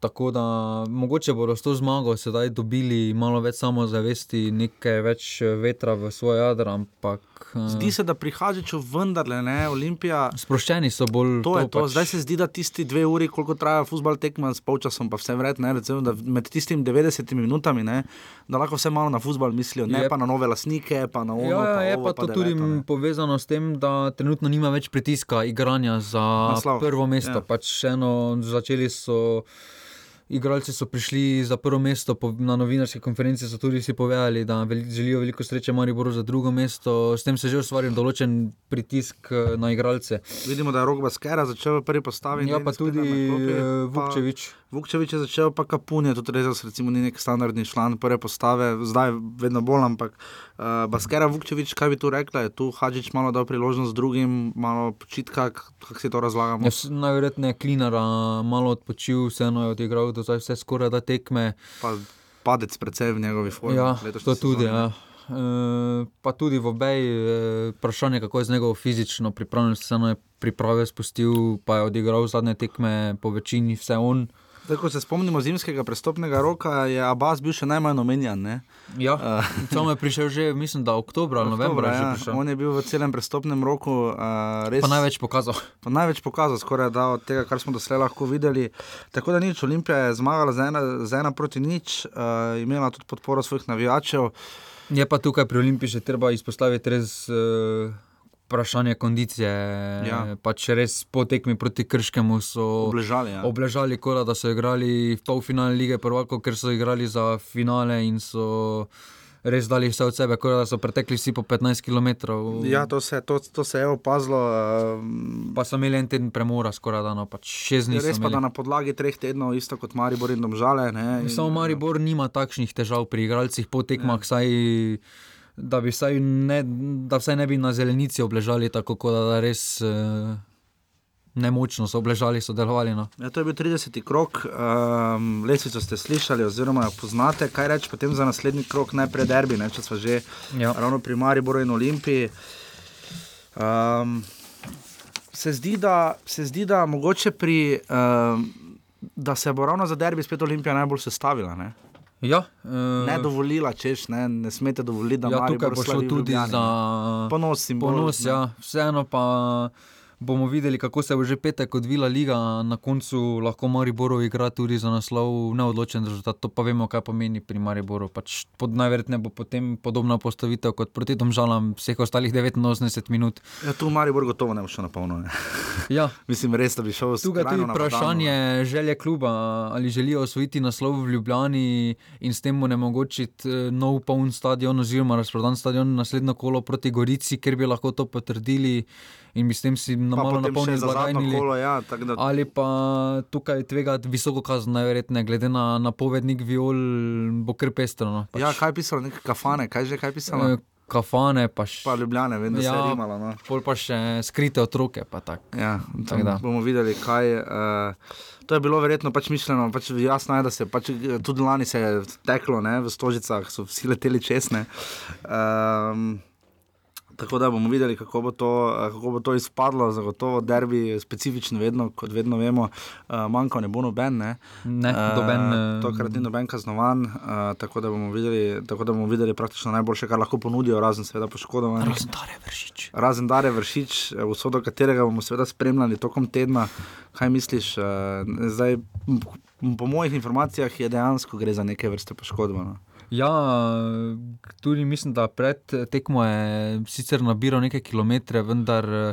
Tako da mogoče bodo s to zmago sedaj dobili malo več samozavesti, nekaj več eh, vetra v svoj jadr, ampak. Eh, Zdi se, da pri Hadžiču vendarle ne, Olimpija. Sproščeni so bolj. To je to. pač- Zdaj se zdi, da tisti dve uri, koliko traja futbol tekma s polčasom, pa vse vred, ne, recimo, da med tistimi 90 minutami, ne, da lahko vse malo na futbol mislijo, ne Je- pa na nove lasnike, pa na ono. Ja, pa je ovo, pa to tudi deveto, ne. m, povezano s tem, da trenutno nima več pritiska igranja za Naslov, prvo mesto. Ja. Pač eno, začeli so. Igralci so prišli za prvo mesto, po, na novinarski konferenci so tudi vsi povedali, da veli, želijo veliko sreče Mariboru za drugo mesto. S tem se že ustvaril določen pritisk eh, na igralce. Vidimo, da je Rok Baskera začel v prvi postavi. Ja, pa tudi eh, pa Vukčevič. Vukčevič je začel, pa Kapun je tudi res, recimo, ni nek standardni član prve postave, zdaj vedno bolj, ampak uh, Baskera Vukčevič, kaj bi tu rekla, je tu Hadžič malo dal priložnost drugim, malo počitka, kako si to razlagamo. Ja, najverjetneje Klinara malo odpočil, vseeno je odigral do zdaj vse skoraj da tekme. Pa padec predvsej v njegovi formi. Ja, to tudi. sezoni. Ja. E, pa tudi v obeji, e, vprašanje, kako je z njegovo fizično pripravljenostjo, vseeno je priprave spustil, pa je odigral zadnje tekme, po večini vse on. Zdaj, ko se spomnimo zimskega prestopnega roka, je Abbas bil še najmanj omenjan. Ne? Ja, Uh, samo je prišel že, mislim, da oktobra ali novembra. Ja. On je bil v celem prestopnem roku uh, res. Pa največ pokazal. Pa največ pokazal, skoraj da od tega, kar smo doslej lahko videli. Tako da nič, Olimpija je zmagala z ena, z ena proti nič, uh, imela tudi podporo svojih navijačev. Je pa tukaj pri Olimpiji še treba izpostaviti res uh, vprašanje kondicije. Ja. Pač res po tekmi proti Krškemu so Obležali, ja. obležali kot da so igrali v polfinale lige prvakov, ker so igrali za finale in so res dali vse od sebe, kot da so pretekli vsi po 15 km. Ja, to se, to, to se je opazilo. Uh, Pa so imeli en teden premora, skoraj da, no, pač šest dni. so res pa, da na podlagi treh tednov, isto kot Maribor in Domžale. Ne, in, Samo Maribor nima takšnih težav pri igralcih po tekmah, ja. saj, da, bi vsaj ne, da vsaj ne bi na zelenici obležali tako, kot da res eh, nemočno so obležali, so delovali. No. Ja, to je bil 30. krok, um, lesvico ste slišali, oziroma poznate. Kaj reči potem za naslednji krok, najprej derbi, ne, če smo že Ja. ravno pri Mariboru in Olimpiji. Um, se, zdi, da, se zdi, da mogoče pri. Um, Da se bo ravno za derbi spet Olimpija najbolj sestavila. Ne, Ja, eh, ne dovolila, češ, ne, ne smete dovoliti, da ja, Maribor tukaj bo šlo slavi v tudi Ljubljani, za ponos. Simbol, ponos ja. Vseeno pa bomo videli, kako se bo že petek odvila liga. Na koncu lahko Mariboru igra tudi za naslov neodločen rezultat. To pa vemo, kaj pomeni pri Mariboru. Pač pod najverjetneje bo potem podobna postavitev kot proti Domžalam vseh ostalih 89 minut. Ja, tu Maribor gotovo ne bo šel na polno. Ja. Mislim, res, da bi šel Tukaj je tudi vprašanje želje kluba, ali želijo osvojiti naslov v Ljubljani in s tem onemogočiti eh, nov poln stadion oziroma razprodan stadion naslednjo kolo proti Gorici, ker bi lahko to potrdili in bi s tem si na malo potem še napolnili za zadnjo blagajnili. kolo, ja, tako da- Ali pa tukaj tvegati visoko kazen, najverjetneje, glede na napovednik viol, bo kar pestro. No. Ja, kaj je pisalo, neke kafane, kaj že kaj pisalo? Eh, Kafane, pa še. Pa Ljubljane, vem, da se je rimalo. No. Pol pa še skrite otroke. Pa tak. Ja, Tak da. bomo videli, kaj. Uh, to je bilo verjetno pač mišljeno. Pač jasno je, da se pač, eh, tudi lani se je teklo ne, v stožicah, so vsi leteli česne. Um, Tako da bomo videli, kako bo to, eh, kako bo to izpadlo. Zagotovo derbi, specifičen, vedno, kot vedno vemo, uh, manjka ne bo noben. Ne, Ne, noben, Uh, eh, tokrat ni noben kaznovan, uh, tako, da videli, tako da bomo videli praktično najboljše, kar lahko ponudijo, razen seveda poškodovanih. Razen Dare Vršič. Razen Dare Vršič, eh, usodo katerega bomo seveda spremljali tokom tedna. Kaj misliš? Uh, zdaj, po mojih informacijah je dejansko gre za neke vrste poškodovano. Ja, tudi mislim, da pred tekmo je sicer nabiral nekaj kilometre, vendar eh,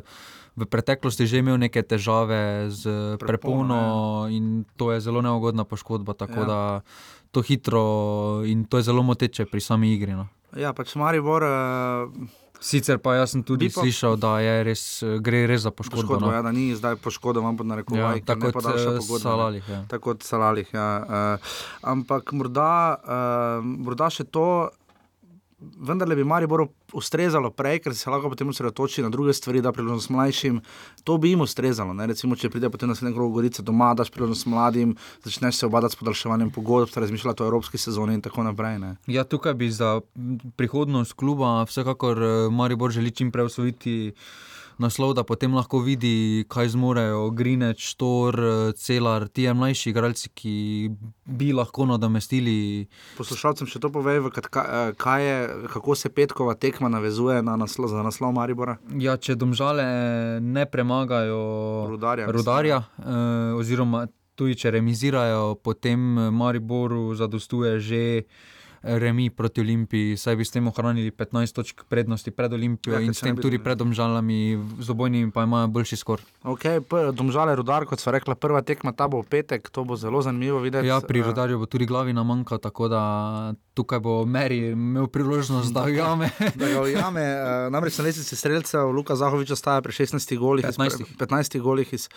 v preteklosti že imel neke težave z prepono in to je zelo neugodna poškodba. Tako Ja. ja. da to hitro in to je zelo moteče pri sami igri. No. Ja, pač Maribor. Uh, Sicer pa jaz sem tudi pa- slišal, da res, gre res za poškodbo. Poškodbo, no. ja, da ni zdaj poškodovan pod narekovaji, Ja, tako kot, eh, Salalih, ja. Tako kot Salalih. Ja. Uh, ampak morda, uh, morda še to, vendarle bi Mariboru ustrezalo prej, ker se lahko potem osredotoči na druge stvari, da priložnost mlajšim. To bi jim ustrezalo. Recimo, če pride potem naslednji krog Gorice doma, daš priložnost mladim, začneš se obadati s podaljševanjem pogodb, razmišljati o evropski sezoni in tako naprej. Ne? Ja, tukaj bi za prihodnost kluba vsekakor eh, Maribor želi čim prej osvojiti naslov, da potem lahko vidi, kaj zmorejo Grineč, Tor, eh, Celar, ti mlajši igralci, ki bi lahko nadomestili. Poslušalcem še to povej, eh, kaj je, kako se petkova tekma navezuje na naslov, za naslov Maribora. Ja, če domžale ne premagajo Rudarja, rudarja eh, oziroma tudi če remizirajo, potem Mariboru zadostuje že. Remi proti Olimpiji, saj bi s tem ohranili 15 točk prednosti pred Olimpijo Ja, in s tem tudi pred domžalami, z obojnimi pa imajo boljši skor. Okay, domžale rudar, kot sva rekla, prva tekma ta bo v petek, to bo zelo zanimivo videti. Ja, pri Eh, rodarju bo tudi glavina manjka, tako da tukaj bo Meri imel priložnost, da ujame. Da ga ujame, eh, namreč na lestvici streljcev Luka Zahovič ostaja pri 16 golih, iz pre- 15. 15 golih iz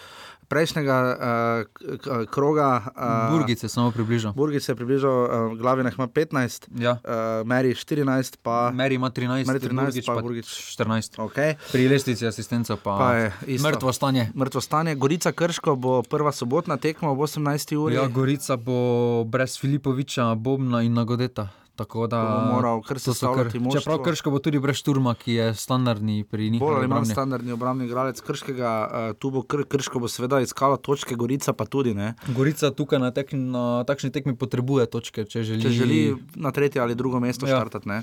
prejšnjega uh, kroga. Uh, Burgice samo približal. Burgic se je približal, uh, Glavina ima 15, Ja. uh, Meri 14, pa Meri ima 13, Meri 13, Burgič pa pa Burgič 14. Okay. Pri lestvici asistenca pa, Pa je isto. mrtvo stanje. Mrtvo stanje. Gorica Krško bo prva sobotna tekma ob 18. uri. Ja, Gorica bo brez Filipoviča, Bobna in Nagodeta. Tako da moral kar to so sestavljati moštvo. Čeprav Krško bo tudi brez Šturma, ki je standardni pri njihovem Bolj ali manj standardni obrambni igralec Krškega, uh, tu bo kr Krško bo seveda iskalo točke, Gorica pa tudi ne. Gorica tukaj na, tek, na takšni tekmi potrebuje točke, če želi. Če želi na tretje ali drugo mesto Ja. štartati. ne.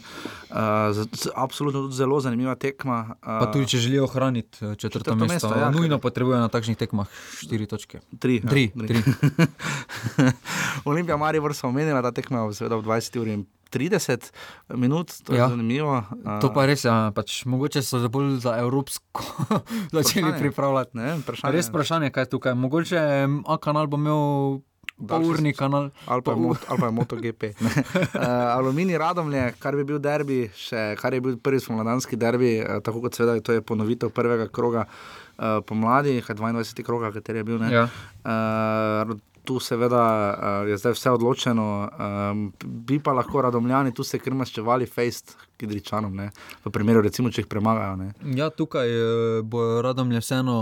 Uh, z- z- absolutno tudi zelo zanimiva tekma. Uh, Pa tudi, če želijo ohraniti četrto, četrto mesto, mesto, ja, nujno ker- potrebujejo na takšnih tekmah štiri točke. Tri, ja, tri, tri. tri. Olimpija Maribor smo omenili, ta tekma bo seveda v 20 uri 30 minut, to je ja. Zanimivo. Uh, To pa res, ja, pač, mogoče so za bolj za evropsko začeli pripravljati. Ne, vprašanje. Res vprašanje, kaj je tukaj. Mogoče A kanal bo imel polurni kanal. Ali pa, je pol- mot, ali pa je MotoGP. uh, Aluminij Radomlje, kar bi bil derbi, še, kar je bil prvi spomladanski derbi, uh, tako kot seveda to je ponovitev prvega kroga uh, pomladi, kaj 22. kroga, kateri je bil. ne. Ja. Uh, Tu seveda uh, je zdaj vse odločeno, um, bi pa lahko radomljani tu se krmaščevali fejst kidričanom, ne? v primeru, recimo, če jih premagajo. Ne? Ja, tukaj eh, bojo radomlje vseeno.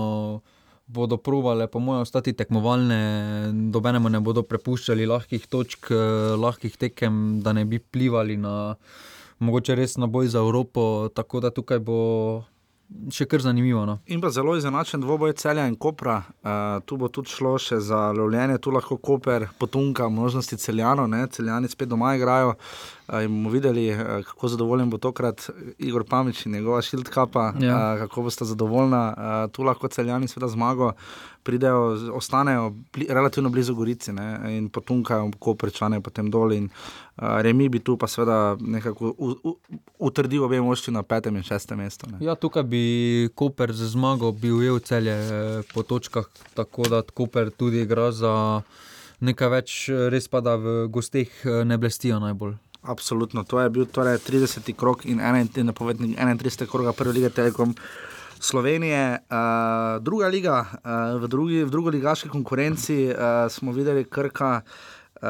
Bodo provale, po mojem, ostati tekmovalne, dobenemu ne bodo prepuščali lahkih točk, lahkih tekem, da ne bi plivali na mogoče res na boj za Evropo. Tako da tukaj bo še kar zanimivo. No. In pa zelo izenačen dvoboj celja in kopra. Uh, tu bo tudi šlo še za lovljenje, tu lahko koper potunka možnosti celjanov, ne? celjani spet doma igrajo. In bomo videli, uh, kako zadovoljen bo tokrat Igor Pamič in njegova šildkapa, Ja. uh, kako boste zadovoljna. Uh, tu lahko celjani seveda zmago. Pridejo, ostanejo bli, relativno blizu Gorici ne, in potunkajo, ko prečane potem dol. In, uh, remi bi tu pa seveda nekako u- u- utrdil obe moštvi na petem in šestem mestu. Ne. Ja, tukaj bi Koper z zmago bil ujel celje eh, po točkah, tako da Koper tudi igra za nekaj več, eh, res pa da v gosteh eh, ne blestijo najbolj. Absolutno, to je bil torej 30. krok in 31. napovednik 31. kroga prve lige Telekom. Slovenije, uh, druga liga, uh, v, drugi, v drugi ligaški konkurenci uh, smo videli, Krka uh,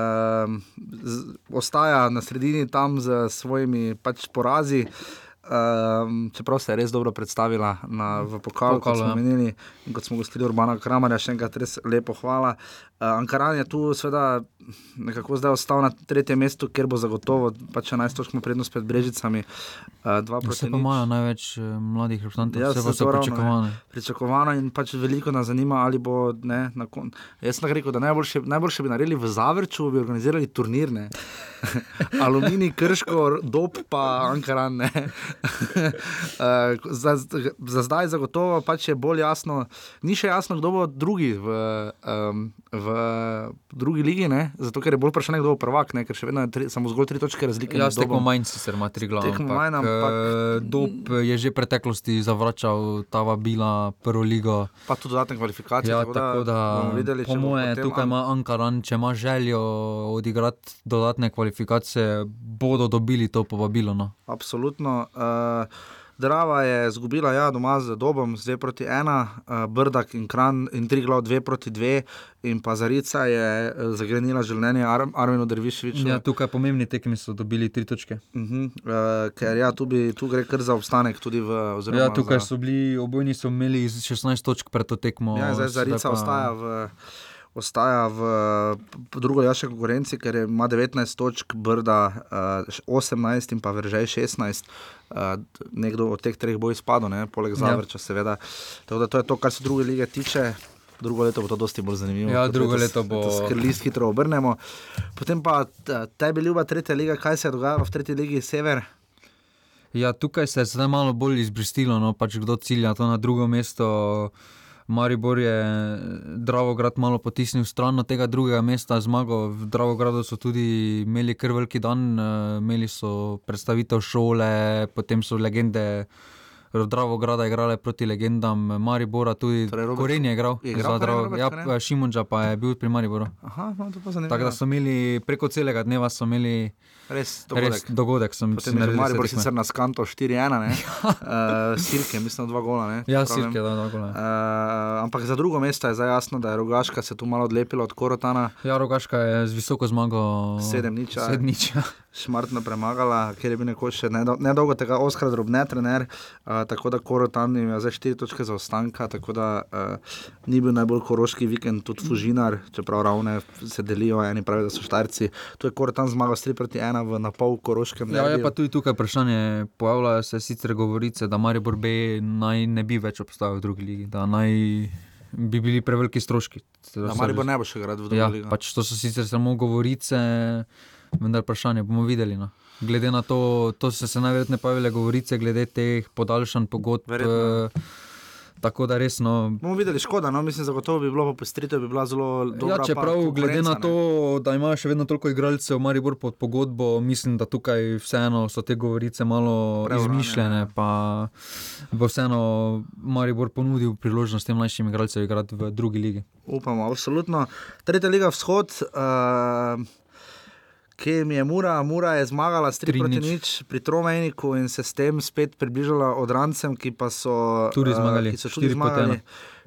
z, ostaja na sredini tam z svojimi pač porazi. um, čeprav se je res dobro predstavila na, v pokalu, kot Pokalu, smo ja. menili, in kot smo gostili Urbana Kramarja, še enkrat res lepo hvala. Uh, Ankaran je tu seveda nekako zdaj ostal na tretjem mestu, kjer bo zagotovo pač 11 točk ima prednost pred Brežicami. Proti Vse pa nič. imajo največ eh, mladih reprezentantov, Ja, vse pa so ravno, pričakovane. ne. Pričakovano in pač veliko nas zanima, ali bo ne, na koncu. Jaz sem rekel, da najboljše, najboljše bi naredili v Zavrču, bi organizirali turnir. ne. Aluminij, krško, dob pa Ankaran. Eh, za, za zdaj zagotovo pač je bolj jasno, ni še jasno, kdo bo drugi v, um, v drugi ligi, ne? zato ker je bolj vprašanje, kdo bo prvak, ne? ker še vedno je tri, samo zgolj tri točke razlike. Ja, tekmo manj sicer ima tri glave. Tekmo manj, ampak- eh, Dob je že v preteklosti zavračal ta vabila prvo ligo. Pa tudi dodatne kvalifikacije. Ja, tako da tako da, videli, po moje, potem tukaj ima Ankaran, če ima željo odigrati dodatne kvalifikacije, bodo dobili to povabilo. No. Absolutno. Uh, Drava je izgubila ja, doma z Dobom, z 2 proti 1, uh, Brdak in Kran in Triglav 2 proti 2, in pa Zarica je uh, zagrenila življenje Ar Arminu Derviševiču. Ja, tukaj pomembni tekmi so dobili tri točke. Uh -huh, uh, ker ja, tu, bi, tu gre kar za obstanek v Ja, tukaj za, so bili, obojni so imeli 16 točk pred to tekmo. Ja, zdaj Zarica pa- ostaja v. Ostaja v drugo jaše konkurenci, ker ima 19 točk, Brda uh, 18 in pa Vržaj 16. Uh, nekdo od teh treh bo izpadel, ne? poleg Ja. Zavrča, seveda. Tako da to je to, kar se druge lige tiče. Drugo leto bo to dosti bolj zanimivo. Ja, drugo letos- leto bo- Ker list hitro obrnemo. Potem pa tebi ljuba tretja liga, kaj se je dogajalo v tretji ligi Sever? Ja, tukaj se je zdaj malo bolj izbristilo, no, pač kdo cilja to na drugo mesto. Maribor je Dravograd malo potisnil stran od tega drugega mesta, zmago. V Dravogradu so tudi imeli kar veliki dan, eh, imeli so predstavitev šole, potem so legende. Dravograda igrale proti legendam Maribora, tudi Torej Robert- Koren je igral. je igral za Koren, Drav- Robert Ja, Koren? Šimunča pa je bil pri Mariboru. Aha, no, to pa zanimivo. Tako da so imeli preko celega dneva so imeli Res res dogodek. dogodek. Sem Potem si Maribor sicer na skanto 4-1, ne? uh, Sirke, mislim, dva gola. Ne? Ja, pravim. Sirke, da, dva gola. Uh, ampak za drugo mesto je zdaj jasno, da je Rogaška se tu malo odlepila od Korotana. Ja, Rogaška je z visoko zmago. Sedem nič, ja. Sedem nič. Šmartno premagala, ker je bil nekoč še nedo- nedolgo tega Oskar drobne trener, uh, tako da Korotan ima zdaj štiri točke za ostanka, tako da uh, ni bil najbolj koroški vikend, tudi Fužinar, čeprav ravne se delijo, eni pravijo, da so štarci. Tu je Korotan zmagal s 3 proti 1 v napol koroškem. Ja, je pa tudi tukaj vprašanje. Pojavljajo se sicer govorice, da Maribor B naj ne bi več obstajal v drugi ligi, da naj bi bili preveliki stroški. Da Maribor ne bo še igral v drugo Ja, ligo. pač to so sicer samo govorice, vendar vprašanje bomo videli. No. Glede na to, to so se najverjetneje pojavile govorice glede teh podaljšanj pogodb. Verjetno. eh, Tako da resno. Bomo videli, škoda, no, mislim, zagotovo bi bilo popestritev, bi bila zelo dobra. Ja, čeprav, glede na konkurenca, ne. to, da imajo še vedno toliko igralcev, Maribor pod pogodbo, mislim, da tukaj vseeno so te govorice malo Preurane, izmišljene. Pa bo vseeno Maribor ponudil priložnost tem mlajšim igralcem igrati v drugi ligi. Upamo, absolutno. Tretja liga vzhod. Uh, Kje je Mura? Mura je zmagala s 3 Tri proti nič. nič pri Tromejniku in se s tem spet približala odrancem, ki pa so Tudi eh, zmagali, ki so tudi štiri proti zmagali.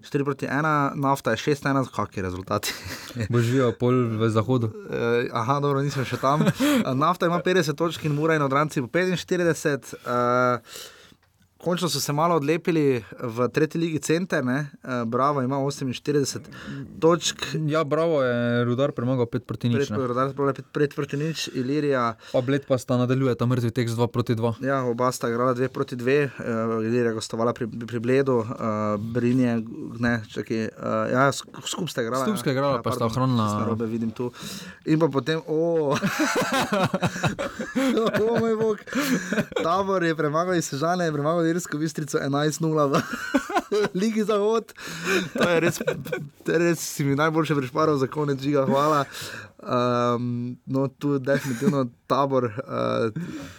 4 proti 1, nafta je 6-1, kakšni rezultati. Bo živel pol v zahodu. Uh, aha, dobro, nisem še tam. Uh, nafta ima 50 točk in mura in odranci po 45. Uh, Končno so se malo odlepili v tretji ligi Center, ne? uh, Bravo ima 48 točk. Ja, bravo je Rudar premagal 5 proti nič. Pred, ne. Rudar je pred, pred proti nič, Ilirija. Pa Bled pa sta nadaljuje ta mrtvi tekst 2 proti 2. Ja, oba sta igrala 2 proti 2, uh, Ilirija je gostovala pri, pri Bledu, uh, Brinje, ne, čakaj, uh, ja, sk- skupaj sta igrala. Skupaj sta igrala, pa sta ohranila- Robe vidim tu. In pa potem, o, o moj bog, tabor je premagal iz Sežane, je premagal Irsko bistrico 11-0 v Ligi Zahod. To je res, je res si mi najboljše prišparal za konec žiga, hvala. Um, no, tu definitivno tabor uh,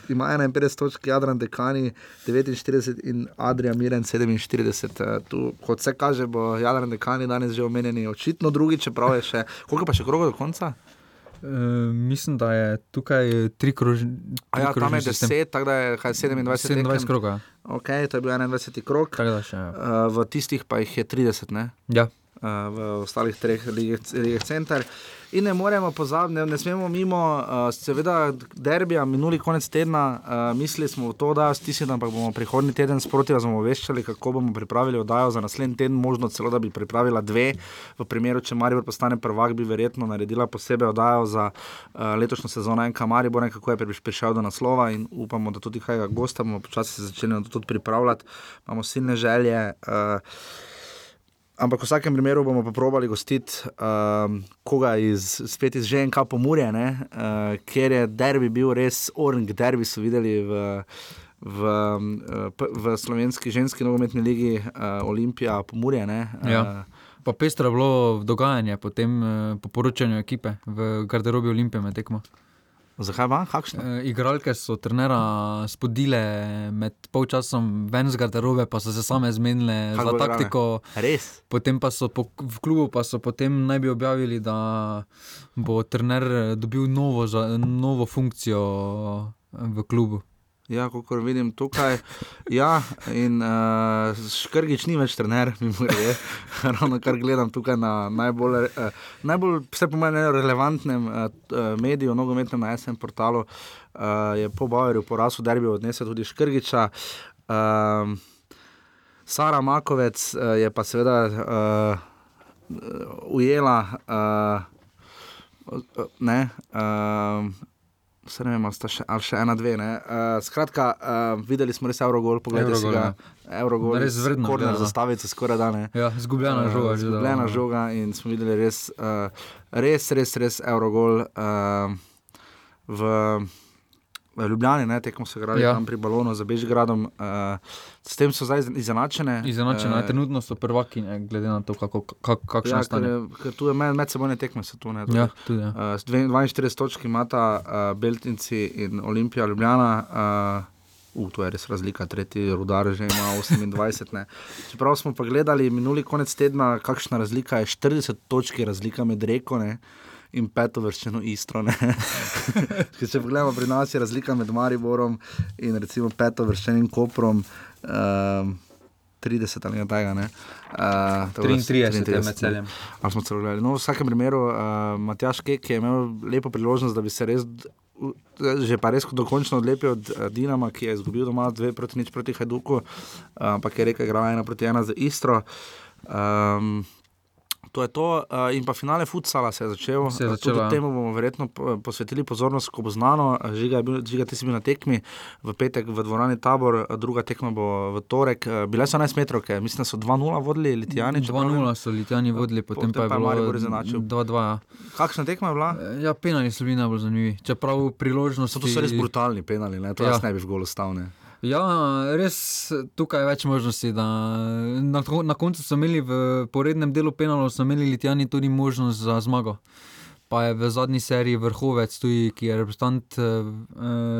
ima 51 točk, Jadran Dekani 49 in Adrian Miren 47. Uh, tu, kot se kaže, bo Jadran Dekani danes že omenjeni, očitno drugi, čeprav je še, koliko pa še kroga do konca? E, mislim, da je tukaj tri krožne. A ja, tam je 10, tako da je kaj, 27, 27 tekem. kroga. Ok, to je bil 21 krok. Tako da še. Uh, v tistih pa jih je 30, ne? Ja. v ostalih treh ligah center. In ne moremo pozabiti, ne, ne smemo mimo, uh, seveda, derbija, minuli konec tedna, uh, mislili smo v to, da stisnemo, ampak bomo prihodnji teden sproti razumeli, kako bomo pripravili oddajo za naslednji teden, možno celo, da bi pripravila dve. V primeru, če Maribor postane prvak, bi verjetno naredila posebej oddajo za uh, letošnjo sezono enka Maribor, kako je prišel do naslova in upamo, da tudi kaj gosta bomo počasi začeli na to tudi pripravljati. Imamo silne želje. Uh, Ampak v vsakem primeru bomo probali gostiti uh, koga iz, spet iz ženka pomorja, uh, ker je derbi bil res orang, derbi so videli v, v, v, v slovenski ženski nogometni ligi uh, Olimpija pomorja. Uh, ja. Pa pestro je bilo dogajanje potem, uh, po poročanju ekipe v garderobi Olimpije med tekmo. Zakaj vam, kakšne? E, igralke so trenera spodile med polčasom ven z garderobe, pa so se same zmenile za taktiko. Res. Potem pa so po, v klubu pa so potem naj bi objavili, da bo trener dobil novo, novo funkcijo v klubu. Ja, kot vidim tukaj, ja, in uh, škrgič ni več trener, mi je ravno kar gledam tukaj na najbolj, uh, najbolj vse po meni relevantnem uh, mediju, nogometnem na SM portalu, uh, je po Bauerju porazu derbi odnesel tudi škrgiča. Uh, Sara Makovec uh, je pa seveda uh, ujela, uh, ne. Uh, Vse ne vem, sta še, ali še ena, dve. Uh, skratka, uh, videli smo res Eurogol, pogledaj si ga. Eurogol, res vredno. Korne zastavice, skoraj da ne. Ja, zgubljena uh, žoga. Zgubljena žoga in smo videli res, uh, res, res, res Eurogol. Uh, v, Ljubljani, ne, tekmo se igrali ja. tam pri balonu za Bežgradom. Uh, s tem so zdaj izenačene. Izenačene, uh, trenutno so prvaki, ne, glede na to, kako kak, kak ja, stane. Ker, ker tu je med, medsebojne tekme, so tu ne. Ja, tudi, ja. uh, 42 točk imata uh, Beltinci in Olimpija Ljubljana. Uh, Uh, to je res razlika, tretji rudar že ima 28. Ne. Čeprav smo pa gledali minuli konec tedna, kakšna razlika je 40 točk razlika med reko. Ne in peto vrščeno istro. če pogledamo, pri nas je razlika med Mariborom in recimo peto vrščenim Koprom. Um, 30 ali nekaj tega. Ne? Uh, 33, 33 med celjem. Ali smo celo gledali. No, v vsakem primeru, uh, Matjaš Kek je imel lepo priložnost, da bi se res, že pa res dokončno odlepil od uh, Dinama, ki je izgubil doma dve proti nič proti Hajduku, uh, ampak je rekel, da je ena proti ena za Istro. Um, To je to, uh, in pa finale futsala se je začel. Se je začel tudi temu bomo verjetno posvetili pozornost, ko bo znano. Žiga, bil, žiga ti si bil na tekmi v petek v dvorani Tabor, druga tekma bo v torek. Bile so 11 metrov, mislim, da so 2-0 vodili Litijani. 2-0 so Litijani vodili, potem, potem pa je bilo Maribor izenačil. 2-2. Ja. Kakšna tekma je bila? Ja, penali so bili najbolj zanimivi. Čeprav priložnosti. To so res brutalni penali, ne? to ja. ne bi v golo stavne. Ja, res tukaj je več možnosti. Na, na koncu so imeli v porednem delu penalov, so imeli Litijani tudi možnost za zmago. Pa je v zadnji seriji vrhovec, tudi, ki je reprezentant, eh,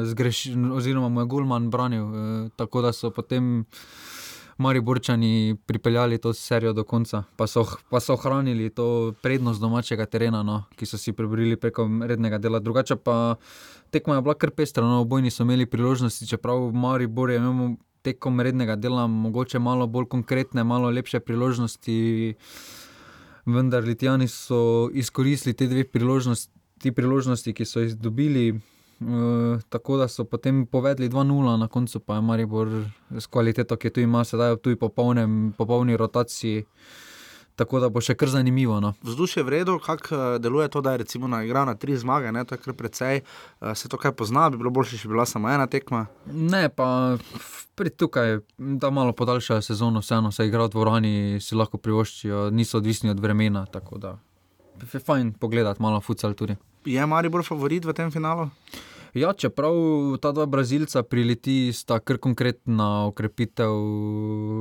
zgrešil, oziroma moj Gulman branil. Eh, tako da so potem. Mari Borčani pripeljali to serijo do konca, pa so, pa so ohranili to prednost domačega terena, no, ki so si prebrili preko rednega dela. Drugače pa tekma je bila kar pestra, no, obojni so imeli priložnosti, čeprav Mari Bor je imel tekom rednega dela mogoče malo bolj konkretne, malo lepše priložnosti, vendar Litijani so izkoristili te dve priložnosti, priložnosti ki so jih dobili. Eh, tako da so potem povedali 2-0, na koncu pa je Maribor s kvaliteto, ki jo tu ima, sedaj tu je po polni rotaciji. Tako da bo še kar zanimivo. No. Vzdušje je vredno, kako eh, deluje to, da je recimo na igro na tri zmage, ne, to je kar precej. Uh, se to kaj pozna, bi bilo boljše, če bi bila samo ena tekma. Ne, pa pri tukaj, da malo podaljšajo sezono, vseeno se igrajo v dvorani, si lahko privoščijo, niso odvisni od vremena. Tako da je fajn pogledati malo futsal tudi. Je Maribor favorit v tem finalu? Ja, čeprav ta dva Brazilca prileti, sta kar konkretna okrepitev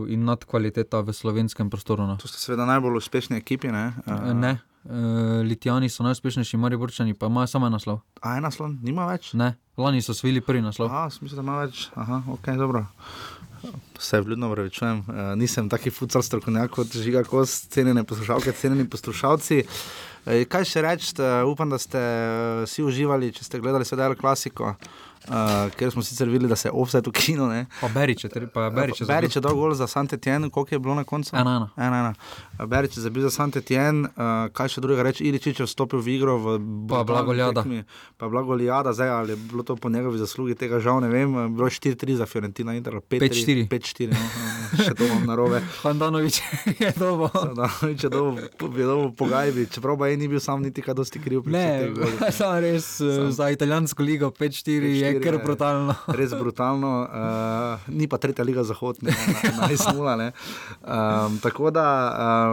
in nadkvaliteta v slovenskem prostoru. No. To so seveda najbolj uspešni ekipi. Ne, uh... ne. Uh, Litijani so najuspešnejši, Mari Borčani pa imajo samo en naslov. A en naslov, nima več? Ne, lani so svili prvi naslov. A, smisel, da ima več. Aha, ok, dobro. Vse vljudno vrečujem, uh, nisem taki futsal strokovnjak kot žiga, kot cenjene poslušalke, cenjeni poslušalci. Uh, kaj še reči, upam, da ste uh, vsi uživali, če ste gledali sedaj klasiko. Uh, ker smo sicer videli, da se je offset ukinil. Pa Berič je, tri- pa Berič je Berič je dal gol za Santetien, koliko je bilo na koncu? Ena, ena. ena, ena. Berič je zabil za Santetien, uh, kaj še drugega reči, Iličič je vstopil v igro. V brutalni Blagoljada. tekmi. Pa Blagoljada, zdaj ali je bilo to po njegovi zaslugi, tega žal ne vem. eh, Bilo je 4-3 za Fiorentina, Inter, 5-4. 5-4, no, eh, še to imam narobe. Handanovič je dobo. Handanovič je dobo, je dobo po gajbi, čeprav pa je ni bil sam niti kaj dosti kriv. Ne, samo res eh, za italijansko ligo 5-4 je 5-4, kar brutalno. Res brutalno, uh, ni pa tretja liga zahod, ne, na 11-0. Um, tako da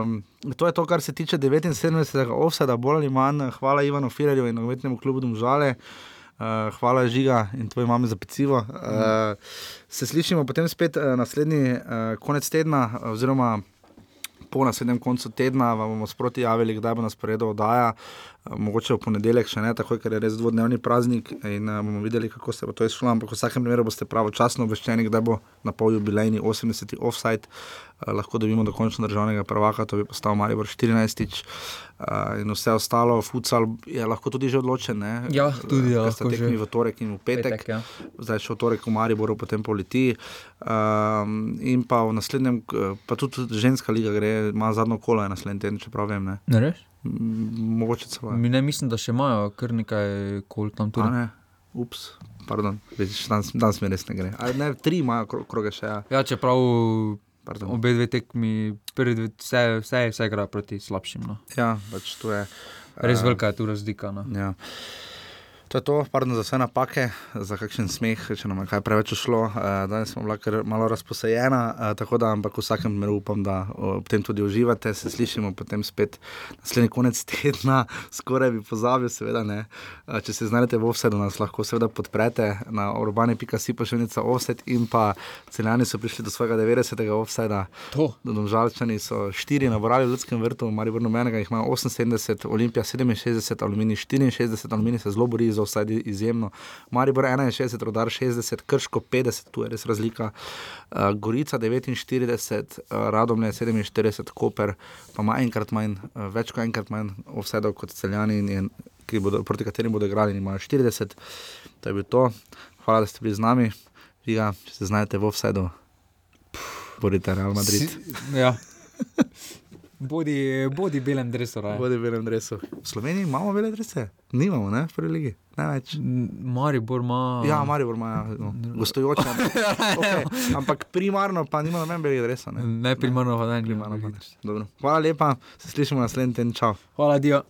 um, to je to, kar se tiče 79. offseda, bolj ali manj. Hvala Ivanu Firerju in nogometnemu klubu Domžale. Uh, hvala Žiga in tvoji mami za pecivo. Uh, se slišimo potem spet uh, naslednji uh, konec tedna, oziroma po naslednjem koncu tedna vam bomo sproti javili, kdaj bo nas poredo oddaja. Eh, Mogoče v ponedeljek še ne, tako ker je res dvodnevni praznik in uh, bomo videli, kako se bo to izšlo. Ampak v vsakem primeru boste pravočasno obveščeni, kdaj bo na pol jubilejni 80. offside. Uh, lahko dobimo dokončno državnega prvaka, to bi postal Maribor 14. Uh, in vse ostalo, futsal je lahko tudi že odločen. Ne? Ja, tudi sta lahko tekmi že. v torek in v petek. Petek, ja. Zdaj še v torek v Mariboru, potem po Litiji. Um, in pa v naslednjem, eh, pa tudi ženska liga gre, ima zadnjo kolo, je naslednji teden, čeprav vem. Ne. Ne res? M, Mogoče celo. Mi ne mislim, da še imajo kar nekaj kol tam tudi. A ne, ups, pardon, vidiš, danes, danes mi res ne gre. Ali ne, tri imajo kro, kroge še. Ja. Ja, čeprav Pardon. obe dve tekmi, dve, vse, vse, vse igra proti slabšim. No. Ja, pač to je. Res eh, velika je tu razlika. No. Ja. To je to, pardon za vse napake, za kakšen smeh, če nam je kaj preveč šlo. Uh, danes smo bila kar malo razposajena, uh, tako da, ampak v vsakem primeru upam, da ob tem tudi uživate. Se slišimo potem spet naslednji konec tedna, skoraj bi pozabil, seveda ne. Uh, če se znajdete v offsetu, nas lahko seveda podprete na urbane.si pošiljnica offset in pa celjani so prišli do svojega 90. offseta. To. Domžalčani so štiri naborali v Ljudskem vrtu, Maribor nobenega, jih ima 78, Olimpija 67, Aluminij 64, Aluminij se zelo bori za vsaj izjemno. Maribor 61, Rodar 60, Krško 50, tu je res razlika. Uh, Gorica 49, uh, Radomlje 47, Koper pa ima enkrat manj, uh, več kot enkrat manj offsetov kot celjani, in ki bodo, proti katerim bodo igrali, in imajo 40. To je bil to. Hvala, da ste bili z nami. Žiga, če se znajdete v offsetu, borite Real Madrid. Si, ja. Bodi, bodi belem dresu. raje. Bodi belem dresu. V Sloveniji imamo bele drese? Nimamo, ne, v prvi ligi. Največ. Maribor ima. Ja, Maribor ima ja, no, gostujoče. ampak- okay. Ampak primarno pa nima noben belih dresov. Ne, Ne primarno, pa ne, primarno pa ne. Dobro. Hvala lepa, se slišimo naslednji teden, čau. Hvala, Dio.